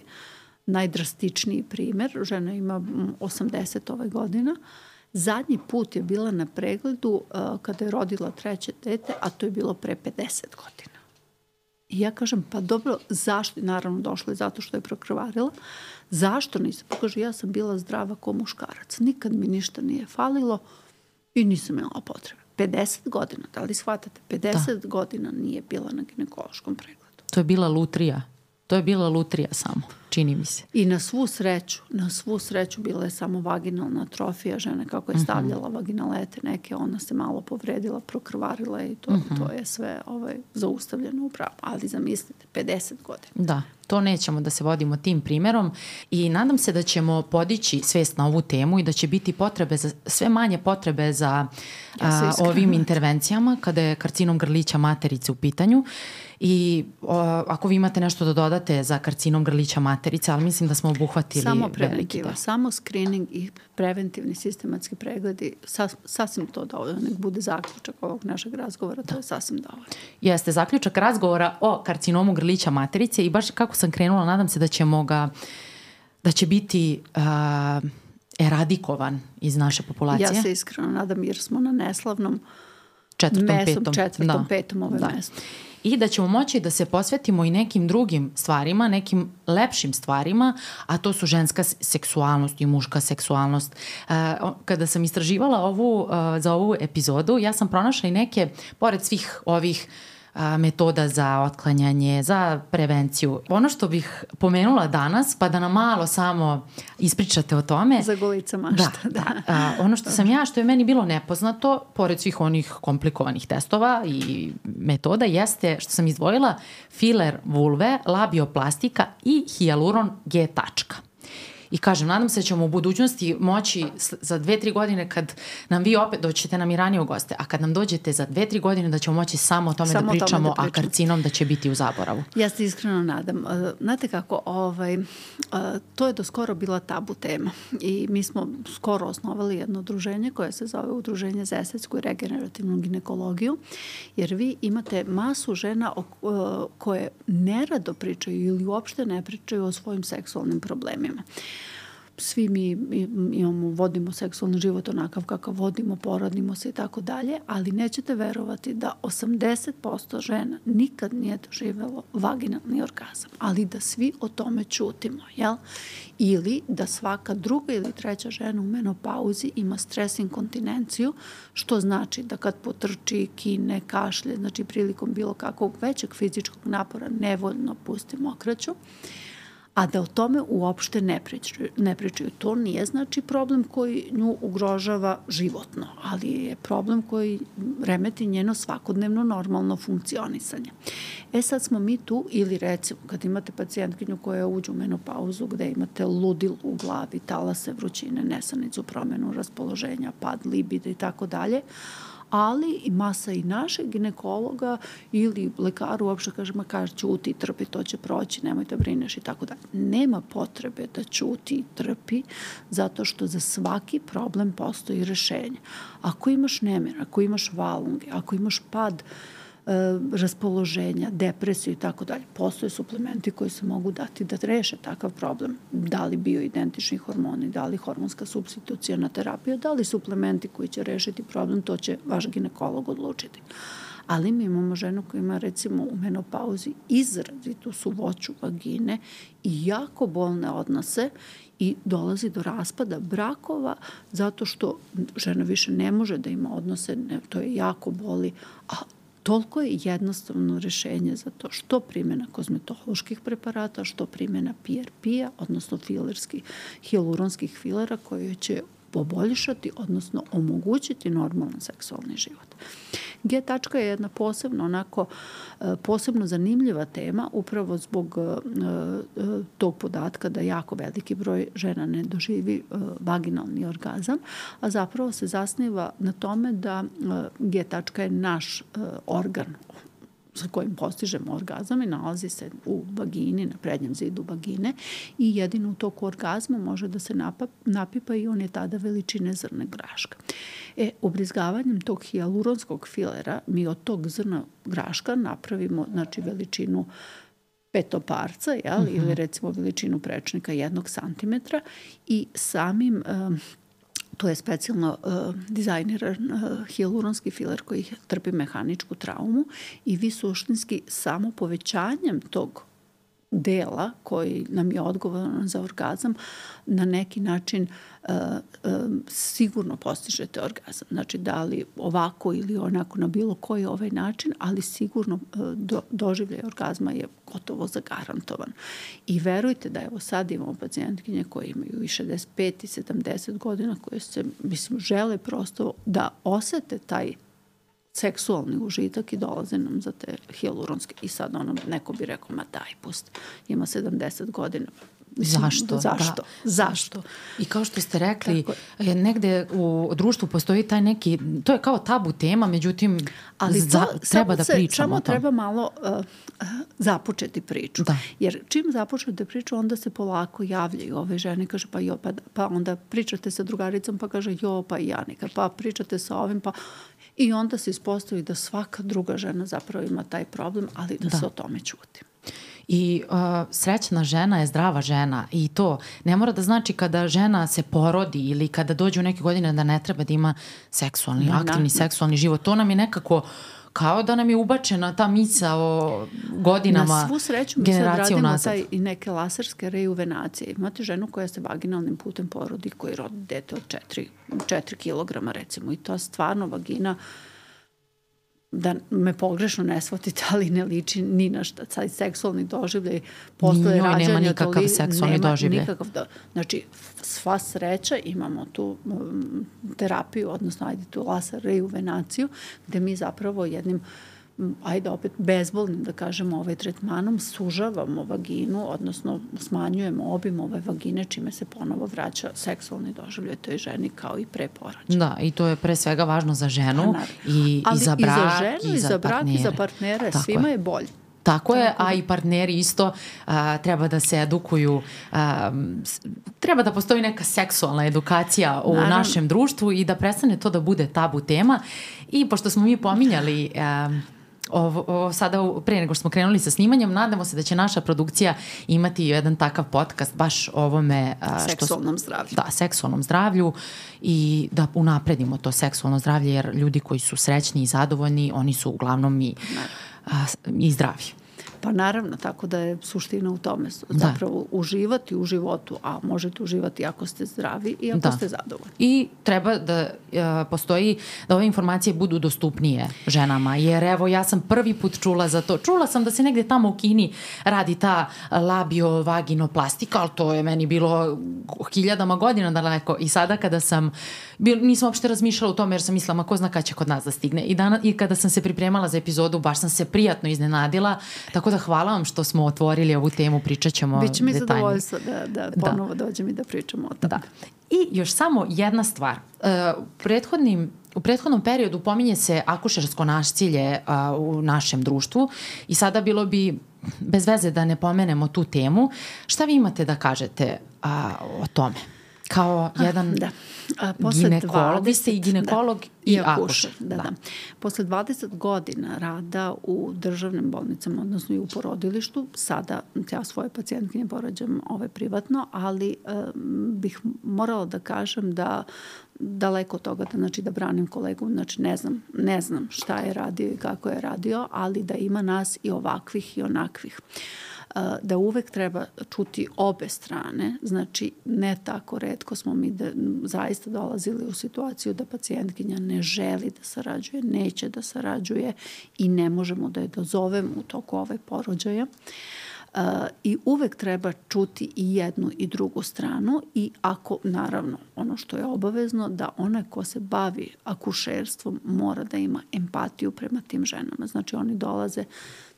najdrastičniji primer. Žena ima 80 ove godina. Zadnji put je bila na pregledu uh, kada je rodila treće dete, a to je bilo pre 50 godina. I ja kažem, pa dobro, zašto? Naravno, došlo je zato što je prokrvarila. Zašto nisam? Pa kaže, ja sam bila zdrava ko muškarac. Nikad mi ništa nije falilo i nisam imala potrebe. 50 godina, da li shvatate? 50 da. godina nije bila na ginekološkom pregledu. To je bila lutrija. To je bila lutrija samo, čini mi se. I na svu sreću, na svu sreću bila je samo vaginalna atrofija žene kako je mhm. stavljala uh -huh. vaginalete neke, ona se malo povredila, prokrvarila i to, uh mhm. -huh. to je sve ovaj, zaustavljeno upravo. Ali zamislite, 50 godina. Da, to nećemo da se vodimo tim primerom i nadam se da ćemo podići svest na ovu temu i da će biti potrebe za, sve manje potrebe za ja a, ovim intervencijama kada je karcinom grlića materice u pitanju I o, ako vi imate nešto da dodate za karcinom grlića materice, ali mislim da smo obuhvatili samo veliki deo. Samo screening i preventivni sistematski pregledi, sas, sasvim to dovoljno, nek bude zaključak ovog našeg razgovora, da. to je sasvim dovoljno. Jeste, zaključak razgovora o karcinomu grlića materice i baš kako sam krenula, nadam se da ćemo ga, da će biti uh, eradikovan iz naše populacije. Ja se iskreno nadam jer smo na neslavnom četvrtom, mesom, petom. četvrtom, da. petom ove da. mesto i da ćemo moći da se posvetimo i nekim drugim stvarima, nekim lepšim stvarima, a to su ženska seksualnost i muška seksualnost. E, kada sam istraživala ovu, e, za ovu epizodu, ja sam pronašla i neke, pored svih ovih uh, a, metoda za otklanjanje, za prevenciju. Ono što bih pomenula danas, pa da nam malo samo ispričate o tome. Za golica mašta. Da, da. da. A, ono što sam ja, što je meni bilo nepoznato, pored svih onih komplikovanih testova i metoda, jeste što sam izdvojila filer vulve, labioplastika i hialuron G tačka. I kažem, nadam se da ćemo u budućnosti moći za dve, tri godine kad nam vi opet doćete nam i ranije u goste, a kad nam dođete za dve, tri godine da ćemo moći samo o tome samo da pričamo, tome da pričamo. a karcinom da će biti u zaboravu. Ja se iskreno nadam. Znate kako, ovaj, to je do skoro bila tabu tema i mi smo skoro osnovali jedno udruženje koje se zove Udruženje za estetsku i regenerativnu ginekologiju, jer vi imate masu žena koje nerado pričaju ili uopšte ne pričaju o svojim seksualnim problemima svi mi imamo, vodimo seksualni život onakav kakav vodimo, porodimo se i tako dalje, ali nećete verovati da 80% žena nikad nije doživelo vaginalni orgazam, ali da svi o tome čutimo, jel? Ili da svaka druga ili treća žena u menopauzi ima stres inkontinenciju, što znači da kad potrči, kine, kašlje, znači prilikom bilo kakvog većeg fizičkog napora nevoljno pusti mokraću, a da o tome uopšte ne pričaju. Ne pričaju. To nije znači problem koji nju ugrožava životno, ali je problem koji remeti njeno svakodnevno normalno funkcionisanje. E sad smo mi tu ili recimo kad imate pacijentkinju koja uđe u menopauzu gde imate ludil u glavi, talase vrućine, nesanicu, promenu raspoloženja, pad libida i tako dalje, ali i masa i našeg ginekologa ili lekaru uopšte kaže, ma kaže, ćuti, trpi, to će proći, nemoj da brineš i tako da. Nema potrebe da ćuti i trpi, zato što za svaki problem postoji rešenje. Ako imaš nemir, ako imaš valunge, ako imaš pad uh, raspoloženja, depresiju i tako dalje. Postoje suplementi koji se mogu dati da reše takav problem. Da li bioidentični hormoni, da li hormonska substitucijana terapija, da li suplementi koji će rešiti problem, to će vaš ginekolog odlučiti. Ali mi imamo ženu koja ima recimo u menopauzi izrazitu suvoću vagine i jako bolne odnose i dolazi do raspada brakova zato što žena više ne može da ima odnose, ne, to je jako boli, a toliko je jednostavno rešenje za to što primjena kozmetoloških preparata, što primjena PRP-a, odnosno filerskih, hialuronskih filera koje će poboljšati, odnosno omogućiti normalan seksualni život. G tačka je jedna posebno onako e, posebno zanimljiva tema upravo zbog e, e, tog podatka da jako veliki broj žena ne doživi vaginalni orgazam, a zapravo se zasniva na tome da G tačka je naš organ sa kojim postižemo orgazam i nalazi se u vagini, na prednjem zidu vagine i jedino u toku orgazma može da se napap, napipa i on je tada veličine zrne graška. E, ubrizgavanjem tog hialuronskog filera mi od tog zrna graška napravimo znači, veličinu petoparca, jel, uh -huh. ili recimo veličinu prečnika jednog santimetra i samim um, To je specijalno uh, dizajniran uh, hialuronski filer koji trpi mehaničku traumu i vi suštinski samo povećanjem tog dela koji nam je odgovoran za orgazam na neki način uh, sigurno postižete orgazam. Znači da li ovako ili onako na bilo koji ovaj način, ali sigurno uh, do, doživljaj orgazma je gotovo zagarantovan. I verujte da evo sad imamo pacijentkinje koje imaju i 65 i 70 godina koje se, mislim, žele prosto da osete taj seksualni užitak i dolaze nam za te hialuronske. I sad ono, neko bi rekao, ma daj, pust, ima 70 godina, Mislim, zašto? Zašto? Da. Zašto? I kao što ste rekli, Tako. negde u društvu postoji taj neki, to je kao tabu tema, međutim, Ali to, za, treba da pričamo samo treba malo uh, započeti priču. Da. Jer čim započete priču, onda se polako javljaju ove žene, kaže pa jo, pa, pa onda pričate sa drugaricom, pa kaže jo, pa i ja nekad, pa pričate sa ovim, pa I onda se ispostavi da svaka druga žena zapravo ima taj problem, ali da, da. se o tome čuti. I uh, srećna žena je zdrava žena i to ne mora da znači kada žena se porodi ili kada dođe u neke godine da ne treba da ima seksualni, da, aktivni da. seksualni život. To nam je nekako kao da nam je ubačena ta misa o godinama Na svu sreću mi sad radimo taj i neke laserske rejuvenacije. Imate ženu koja se vaginalnim putem porodi koji rodi dete od 4, 4 kg recimo i to stvarno vagina uh, da me pogrešno ne shvatite, ali ne liči ni na šta. Sad seksualni doživljaj posle rađanja. nema nikakav toli, seksualni nema doživljaj. Nikakav do, znači, sva sreća imamo tu um, terapiju, odnosno ajde tu laser rejuvenaciju, gde mi zapravo jednim uh, ajde opet bezbolnim da kažemo ovaj tretmanom sužavamo vaginu, odnosno smanjujemo obim ove vagine čime se ponovo vraća seksualni doživljaj toj ženi kao i pre porođaja. Da, i to je pre svega važno za ženu pa, i, i za brak, i za ženu, i za, za brak, partnere. i za partnere, Tako svima je, je bolje. Tako je, a i partneri isto a, treba da se edukuju, a, treba da postoji neka seksualna edukacija u Naravno. našem društvu i da prestane to da bude tabu tema. I pošto smo mi pominjali a, ovo, ovo sada pre nego što smo krenuli sa snimanjem, nadamo se da će naša produkcija imati jedan takav podcast baš o ovome a, seksualnom što, zdravlju. Da, seksualnom zdravlju i da unapredimo to seksualno zdravlje jer ljudi koji su srećni i zadovoljni, oni su uglavnom i, a, i zdravi. Pa naravno, tako da je suština u tome da. zapravo da. uživati u životu, a možete uživati ako ste zdravi i ako da. ste zadovoljni. I treba da uh, postoji, da ove informacije budu dostupnije ženama, jer evo ja sam prvi put čula za to. Čula sam da se negde tamo u Kini radi ta labio-vaginoplastika, ali to je meni bilo hiljadama godina daleko i sada kada sam, bil, nisam uopšte razmišljala o tome jer sam mislila, ma ko zna kada će kod nas da stigne. I, dana, I kada sam se pripremala za epizodu, baš sam se prijatno iznenadila, tako da hvala vam što smo otvorili ovu temu, pričat ćemo Biće mi zadovoljstvo da, da, da ponovo da. dođem i da pričamo o tome. Da. I još samo jedna stvar. U prethodnim U prethodnom periodu pominje se akušersko nasilje uh, u našem društvu i sada bilo bi bez veze da ne pomenemo tu temu. Šta vi imate da kažete uh, o tome? Kao jedan... Ah, da A, posle ginekolog, 20, vi ste i ginekolog da, i, i akušer. Da, da. da. Posle 20 godina rada u državnim bolnicama, odnosno i u porodilištu, sada ja svoje pacijentkinje porađam ove privatno, ali um, bih morala da kažem da daleko od toga da, znači, da branim kolegu, znači ne znam, ne znam šta je radio i kako je radio, ali da ima nas i ovakvih i onakvih. Uh, da uvek treba čuti obe strane, znači ne tako redko smo mi da, zaista dolazili u situaciju da pacijentkinja ne želi da sarađuje, neće da sarađuje i ne možemo da je dozovemo u toku ove porođaja. Uh, I uvek treba čuti i jednu i drugu stranu i ako, naravno, ono što je obavezno, da onaj ko se bavi akušerstvom mora da ima empatiju prema tim ženama. Znači oni dolaze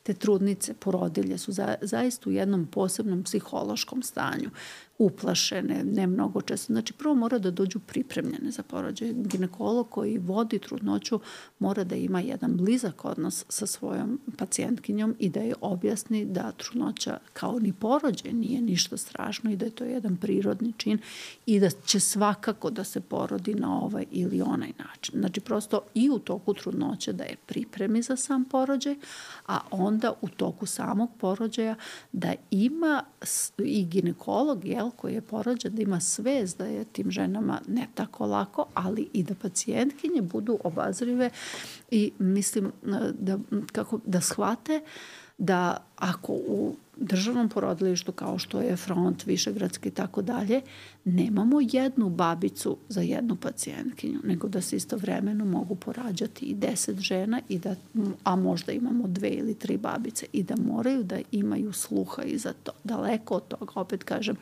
te trudnice, porodilje su za, zaista u jednom posebnom psihološkom stanju uplašene, ne mnogo često. Znači, prvo mora da dođu pripremljene za porođaj. Ginekolog koji vodi trudnoću mora da ima jedan blizak odnos sa svojom pacijentkinjom i da je objasni da trudnoća kao ni porođaj nije ništa strašno i da je to jedan prirodni čin i da će svakako da se porodi na ovaj ili onaj način. Znači, prosto i u toku trudnoće da je pripremi za sam porođaj, a onda u toku samog porođaja da ima i ginekolog, jel, jel, koji je porođen, da ima svez da je tim ženama ne tako lako, ali i da pacijentkinje budu obazrive i mislim da, kako, da shvate da ako u državnom porodilištu kao što je front, višegradski i tako dalje, nemamo jednu babicu za jednu pacijentkinju, nego da se istovremeno mogu porađati i deset žena, i da, a možda imamo dve ili tri babice i da moraju da imaju sluha i za to. Daleko od toga, opet kažem,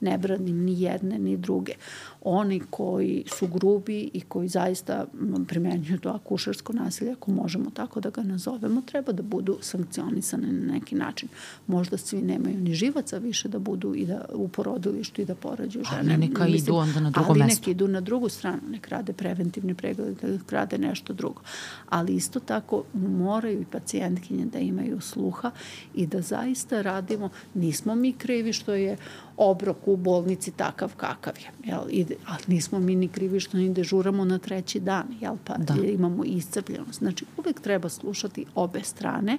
ne branim ni jedne ni druge. Oni koji su grubi i koji zaista primenjuju to akušersko nasilje, ako možemo tako da ga nazovemo, treba da budu sankcionisane na neki način. Možda svi nemaju ni živaca više da budu i da u porodilištu i da porađaju žene ne, neka Mislim, idu onda na drugo ali mesto. Ali neka idu na drugu stranu, nek rade preventivni pregled, nek rade nešto drugo. Ali isto tako moraju i pacijentkinje da imaju sluha i da zaista radimo, nismo mi krivi što je obrok u bolnici takav kakav je. Jel? I, ali nismo mi ni krivi što ni dežuramo na treći dan, jel? pa da. imamo iscrpljenost. Znači, uvek treba slušati obe strane.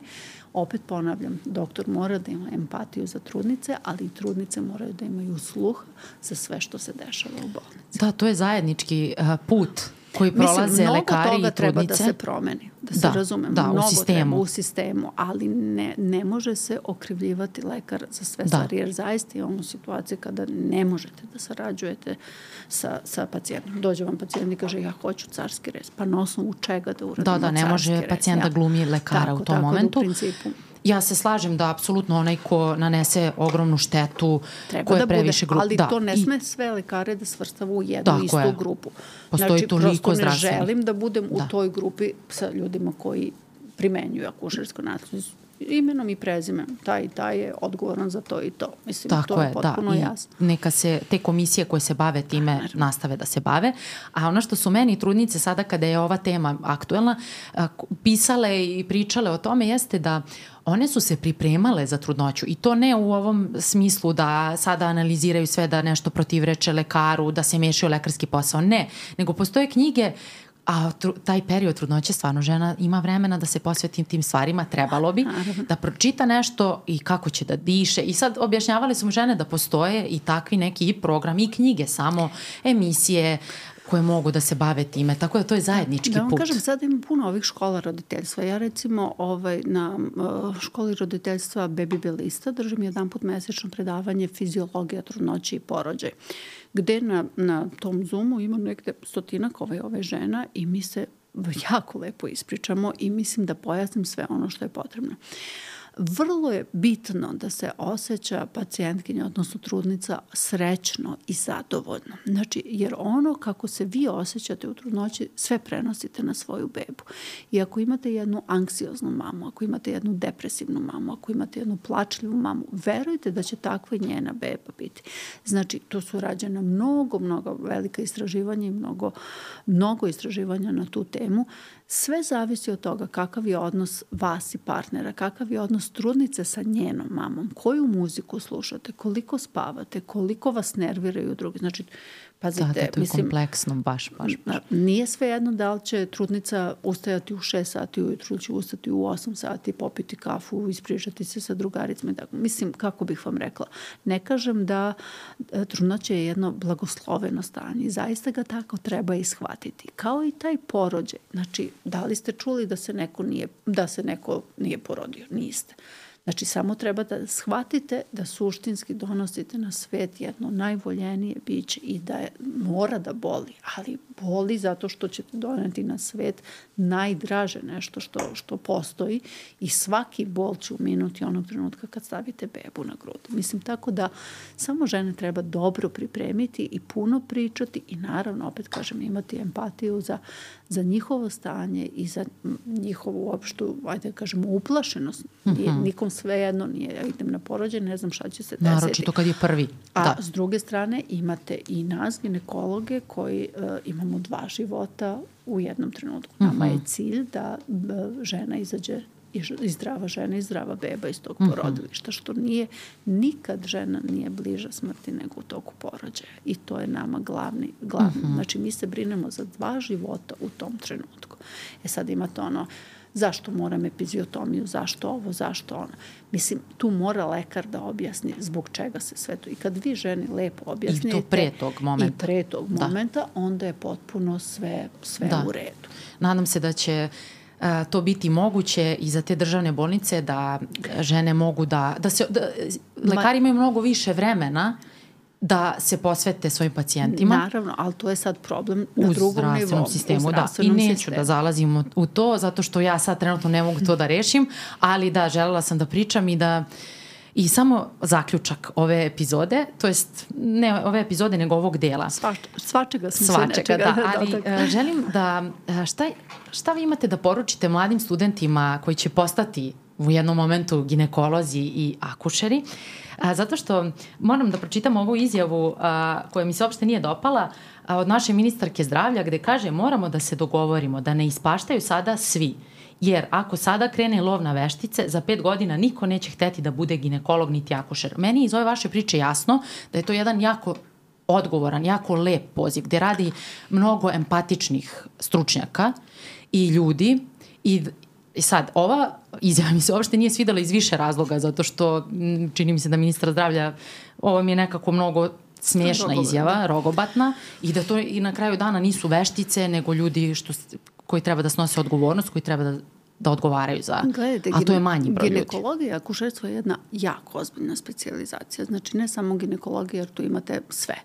Opet ponavljam, doktor mora da ima empatiju za trudnice, ali i trudnice moraju da imaju sluh za sve što se dešava u bolnici. Da, to je zajednički uh, put koji prolaze Mislim, lekari i trudnice. toga treba da se promeni, da se da, razumemo. Da, mnogo u sistemu. Treba u sistemu, ali ne, ne može se okrivljivati lekar za sve da. stvari, jer zaista imamo situacije kada ne možete da sarađujete sa, sa pacijentom. Dođe vam pacijent i kaže ja hoću carski rez, pa na osnovu čega da uradimo Da, da, ne može pacijent da glumi lekara tako, u tom tako momentu. Da u principu Ja se slažem da apsolutno onaj ko nanese ogromnu štetu, Treba ko je da previše grupa. Ali da, to ne sme sve lekare da svrstava u jednu Tako istu je. grupu. Postoji znači, toliko prosto ne želim da budem da. u toj grupi sa ljudima koji primenjuju akušersko nasilje imenom i prezimenom. Taj i taj je odgovoran za to i to. Mislim, Tako to je, je potpuno da. jasno. I neka se te komisije koje se bave time Naravno. nastave da se bave. A ono što su meni trudnice sada kada je ova tema aktuelna, pisale i pričale o tome jeste da one su se pripremale za trudnoću i to ne u ovom smislu da sada analiziraju sve da nešto protivreče lekaru, da se mešaju lekarski posao, ne, nego postoje knjige A tru, taj period trudnoće stvarno žena ima vremena da se posveti tim stvarima, trebalo bi, da pročita nešto i kako će da diše. I sad objašnjavali smo žene da postoje i takvi neki i program i knjige, samo emisije, koje mogu da se bave time, tako da to je zajednički put. Da vam put. kažem, sad ima puno ovih škola roditeljstva. Ja recimo ovaj, na uh, školi roditeljstva Baby Belista držim jedan put mesečno predavanje fiziologija trudnoće i porođaj gde na, na tom Zoomu ima negde stotinak ove, ove žena i mi se jako lepo ispričamo i mislim da pojasnim sve ono što je potrebno. Vrlo je bitno da se osjeća pacijentkinja, odnosno trudnica, srećno i zadovoljno. Znači, jer ono kako se vi osjećate u trudnoći, sve prenosite na svoju bebu. I ako imate jednu anksioznu mamu, ako imate jednu depresivnu mamu, ako imate jednu plačljivu mamu, verujte da će takva i njena beba biti. Znači, to su rađena mnogo, mnogo velika istraživanja i mnogo, mnogo istraživanja na tu temu. Sve zavisi od toga kakav je odnos vas i partnera, kakav je odnos trudnice sa njenom mamom, koju muziku slušate, koliko spavate, koliko vas nerviraju drugi. Znači, Pazite, da, da, to je mislim, kompleksno, baš, baš, baš. Nije sve jedno da li će trudnica ustajati u 6 sati ujutru, će ustati u 8 sati, popiti kafu, ispričati se sa drugaricama. Tako. Mislim, kako bih vam rekla, ne kažem da e, trudnoća je jedno blagosloveno stanje. Zaista ga tako treba ishvatiti. Kao i taj porođaj. Znači, da li ste čuli da se neko nije, da se neko nije porodio? Niste. Znači, samo treba da shvatite da suštinski donosite na svet jedno najvoljenije biće i da je, mora da boli, ali boli zato što ćete doneti na svet najdraže nešto što, što postoji i svaki bol će uminuti onog trenutka kad stavite bebu na grud. Mislim, tako da samo žene treba dobro pripremiti i puno pričati i naravno, opet kažem, imati empatiju za, za njihovo stanje i za njihovu uopštu, ajde da kažemo, uplašenost. Nije, mm -hmm. nikom svejedno nije, ja idem na porođaj, ne znam šta će se desiti. Naročito kad je prvi. A da. s druge strane imate i nas, ginekologe, koji uh, imamo dva života u jednom trenutku. Nama mm -hmm. je cilj da uh, žena izađe i zdrava žena i zdrava beba iz tog mhm. porodilišta, što nije, nikad žena nije bliža smrti nego u toku porođaja. I to je nama glavni, glavni. -hmm. Znači, mi se brinemo za dva života u tom trenutku. E sad imate ono, zašto moram epiziotomiju, zašto ovo, zašto ono. Mislim, tu mora lekar da objasni zbog čega se sve to. I kad vi ženi lepo objasnite... I to pre tog momenta. I pre tog da. momenta, onda je potpuno sve, sve da. u redu. Nadam se da će to biti moguće i za te državne bolnice da žene mogu da, da se, da, lekari imaju mnogo više vremena da se posvete svojim pacijentima. Naravno, ali to je sad problem na u drugom nivou. Sistemu, u da. I neću sistemu. da zalazim u to, zato što ja sad trenutno ne mogu to da rešim, ali da, želela sam da pričam i da I samo zaključak ove epizode, to jest ne ove epizode, nego ovog dela. Svač, svačega smo svačega, se nečega. Da, ali uh, želim da, e, šta, šta vi imate da poručite mladim studentima koji će postati u jednom momentu ginekolozi i akušeri? A, zato što moram da pročitam ovu izjavu a, koja mi se uopšte nije dopala a, od naše ministarke zdravlja gde kaže moramo da se dogovorimo da ne ispaštaju sada svi. Jer ako sada krene lov na veštice, za pet godina niko neće hteti da bude ginekolog niti akušer. Meni iz ove vaše priče jasno da je to jedan jako odgovoran, jako lep poziv, gde radi mnogo empatičnih stručnjaka i ljudi i I sad, ova izjava mi se uopšte nije svidela iz više razloga, zato što čini mi se da ministra zdravlja, ovo mi je nekako mnogo smiješna Rogobatna. izjava, rogobatna, i da to i na kraju dana nisu veštice, nego ljudi što, koji treba da snose odgovornost, koji treba da da odgovaraju za, Gledajte, a to je manji broj ljudi. Ginekologija, akušerstvo je jedna jako ozbiljna specializacija. Znači ne samo ginekologija, jer tu imate sve.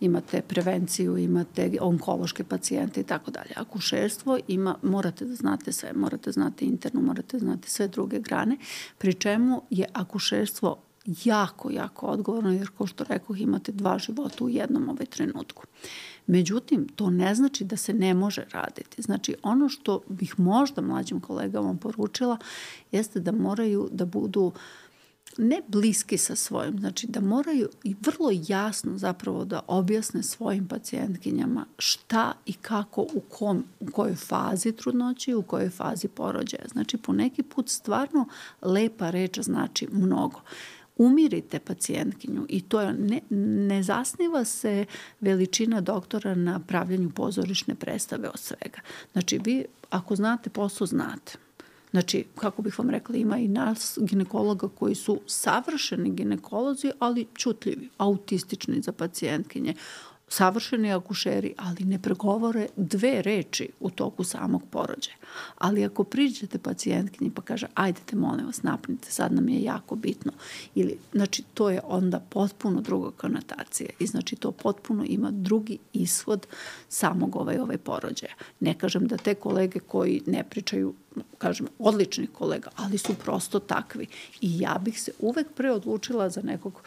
Imate prevenciju, imate onkološke pacijente i tako dalje. Akušerstvo ima, morate da znate sve, morate znate internu, morate znate sve druge grane, pri čemu je akušerstvo jako, jako odgovorno, jer kao što rekao, imate dva života u jednom ovaj trenutku. Međutim, to ne znači da se ne može raditi. Znači, ono što bih možda mlađim kolegama poručila jeste da moraju da budu ne bliski sa svojim, znači da moraju i vrlo jasno zapravo da objasne svojim pacijentkinjama šta i kako u, kom, u kojoj fazi trudnoće i u kojoj fazi porođaja. Znači po neki put stvarno lepa reč znači mnogo umirite pacijentkinju i to je, ne, ne zasniva se veličina doktora na pravljanju pozorišne predstave od svega. Znači vi ako znate posao znate. Znači, kako bih vam rekla, ima i nas ginekologa koji su savršeni ginekolozi, ali čutljivi, autistični za pacijentkinje savršeni akušeri, ali ne pregovore dve reči u toku samog porođaja. Ali ako priđete pacijentkinji pa kaže, ajdete, molim vas, napnite, sad nam je jako bitno. Ili, znači, to je onda potpuno druga konotacija i znači to potpuno ima drugi ishod samog ovaj, ovaj porođaja. Ne kažem da te kolege koji ne pričaju kažem, odličnih kolega, ali su prosto takvi. I ja bih se uvek pre odlučila za nekog,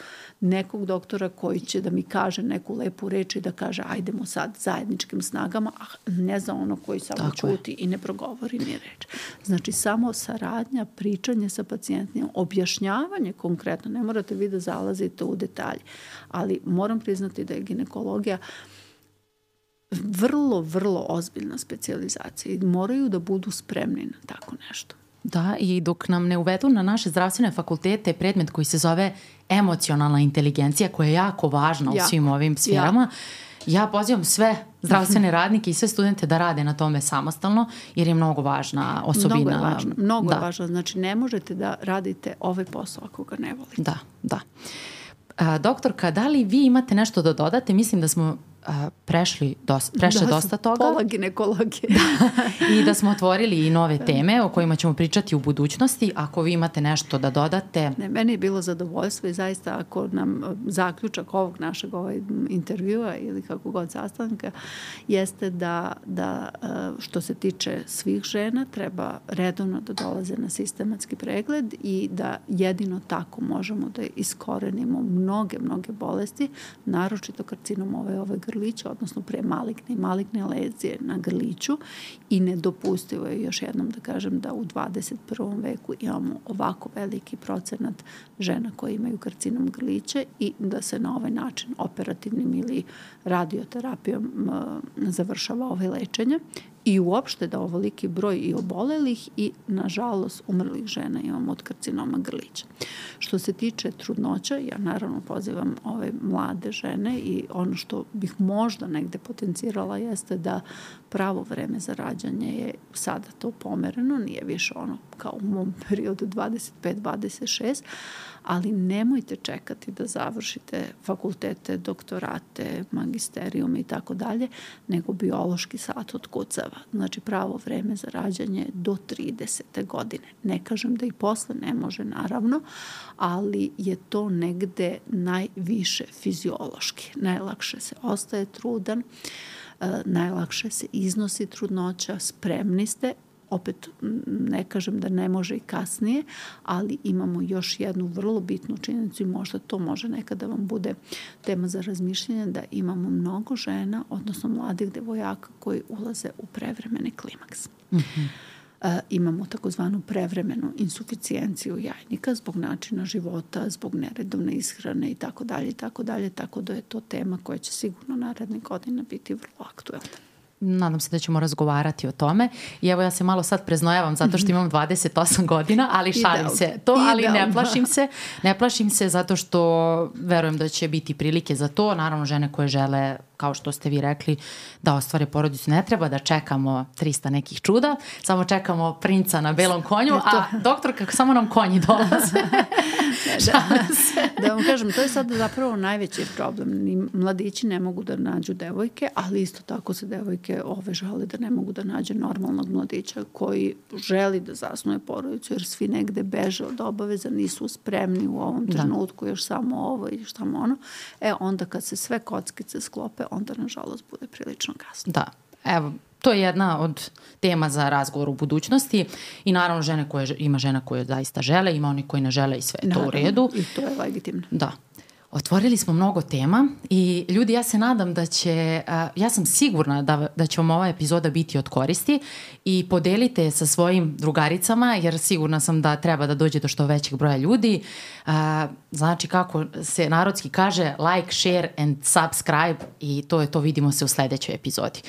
nekog doktora koji će da mi kaže neku lepu reč i da kaže ajdemo sad zajedničkim snagama, a ne za ono koji samo Tako čuti je. i ne progovori ni reč. Znači, samo saradnja, pričanje sa pacijentima, objašnjavanje konkretno, ne morate vi da zalazite u detalje, ali moram priznati da je ginekologija vrlo, vrlo ozbiljna specializacija i moraju da budu spremni na tako nešto. Da, i dok nam ne uvedu na naše zdravstvene fakultete predmet koji se zove emocionalna inteligencija, koja je jako važna ja. u svim ovim sferama, ja. ja pozivam sve zdravstvene radnike i sve studente da rade na tome samostalno, jer je mnogo važna osobina. Mnogo je važno, mnogo da. je važno. Znači, ne možete da radite ovaj posao ako ga ne volite. Da, da. A, doktorka, da li vi imate nešto da dodate? Mislim da smo prešli dosta, prešli da, dosta toga. Pola ginekologije. da, I da smo otvorili i nove da. teme o kojima ćemo pričati u budućnosti. Ako vi imate nešto da dodate. Ne, meni je bilo zadovoljstvo i zaista ako nam zaključak ovog našeg ovaj intervjua ili kako god sastanka jeste da, da što se tiče svih žena treba redovno da dolaze na sistematski pregled i da jedino tako možemo da iskorenimo mnoge, mnoge bolesti, naročito karcinom ove, ove grlića, odnosno pre maligne i maligne lezije na grliću i nedopustivo je još jednom da kažem da u 21. veku imamo ovako veliki procenat žena koje imaju karcinom grlića i da se na ovaj način operativnim ili radioterapijom završava ove lečenje i uopšte da ovoliki broj i obolelih i nažalost umrlih žena imamo od karcinoma grlića. Što se tiče trudnoća, ja naravno pozivam ove mlade žene i ono što bih možda negde potencirala jeste da pravo vreme za rađanje je sada to pomereno, nije više ono kao u mom periodu 25-26, ali nemojte čekati da završite fakultete, doktorate, magisterijum i tako dalje, nego biološki sat od kucava. Znači pravo vreme za rađanje je do 30. godine. Ne kažem da i posle ne može naravno, ali je to negde najviše fiziološki. Najlakše se ostaje trudan, e, najlakše se iznosi trudnoća, spremni ste, opet ne kažem da ne može i kasnije, ali imamo još jednu vrlo bitnu činjenicu i možda to može nekada vam bude tema za razmišljanje da imamo mnogo žena, odnosno mladih devojaka koji ulaze u prevremeni klimaks. Mm -hmm. E, imamo takozvanu prevremenu insuficijenciju jajnika zbog načina života, zbog neredovne ishrane i tako dalje i tako dalje, tako da je to tema koja će sigurno narednih godina biti vrlo aktuelna nadam se da ćemo razgovarati o tome. I evo ja se malo sad preznojavam zato što imam 28 godina, ali šalim se to, ali ne plašim se. Ne plašim se zato što verujem da će biti prilike za to. Naravno žene koje žele kao što ste vi rekli, da ostvare porodicu. Ne treba da čekamo 300 nekih čuda, samo čekamo princa na belom konju, a doktor kako samo nam konji dolaze. da, da vam kažem, to je sad zapravo najveći problem. Mladići ne mogu da nađu devojke, ali isto tako se devojke ove žale da ne mogu da nađe normalnog mladića koji želi da zasnuje porodicu, jer svi negde beže od obaveza, nisu spremni u ovom da. trenutku, da. još samo ovo i samo ono. E, onda kad se sve kockice sklope, onda nažalost bude prilično kasno. Da, evo, to je jedna od tema za razgovor u budućnosti i naravno žene koje, ima žena koje zaista žele, ima oni koji ne žele i sve je to u redu. I to je legitimno. Da. Otvorili smo mnogo tema i ljudi ja se nadam da će, ja sam sigurna da, da će vam ova epizoda biti od koristi i podelite sa svojim drugaricama jer sigurna sam da treba da dođe do što većeg broja ljudi. Znači kako se narodski kaže like, share and subscribe i to je to, vidimo se u sledećoj epizodi.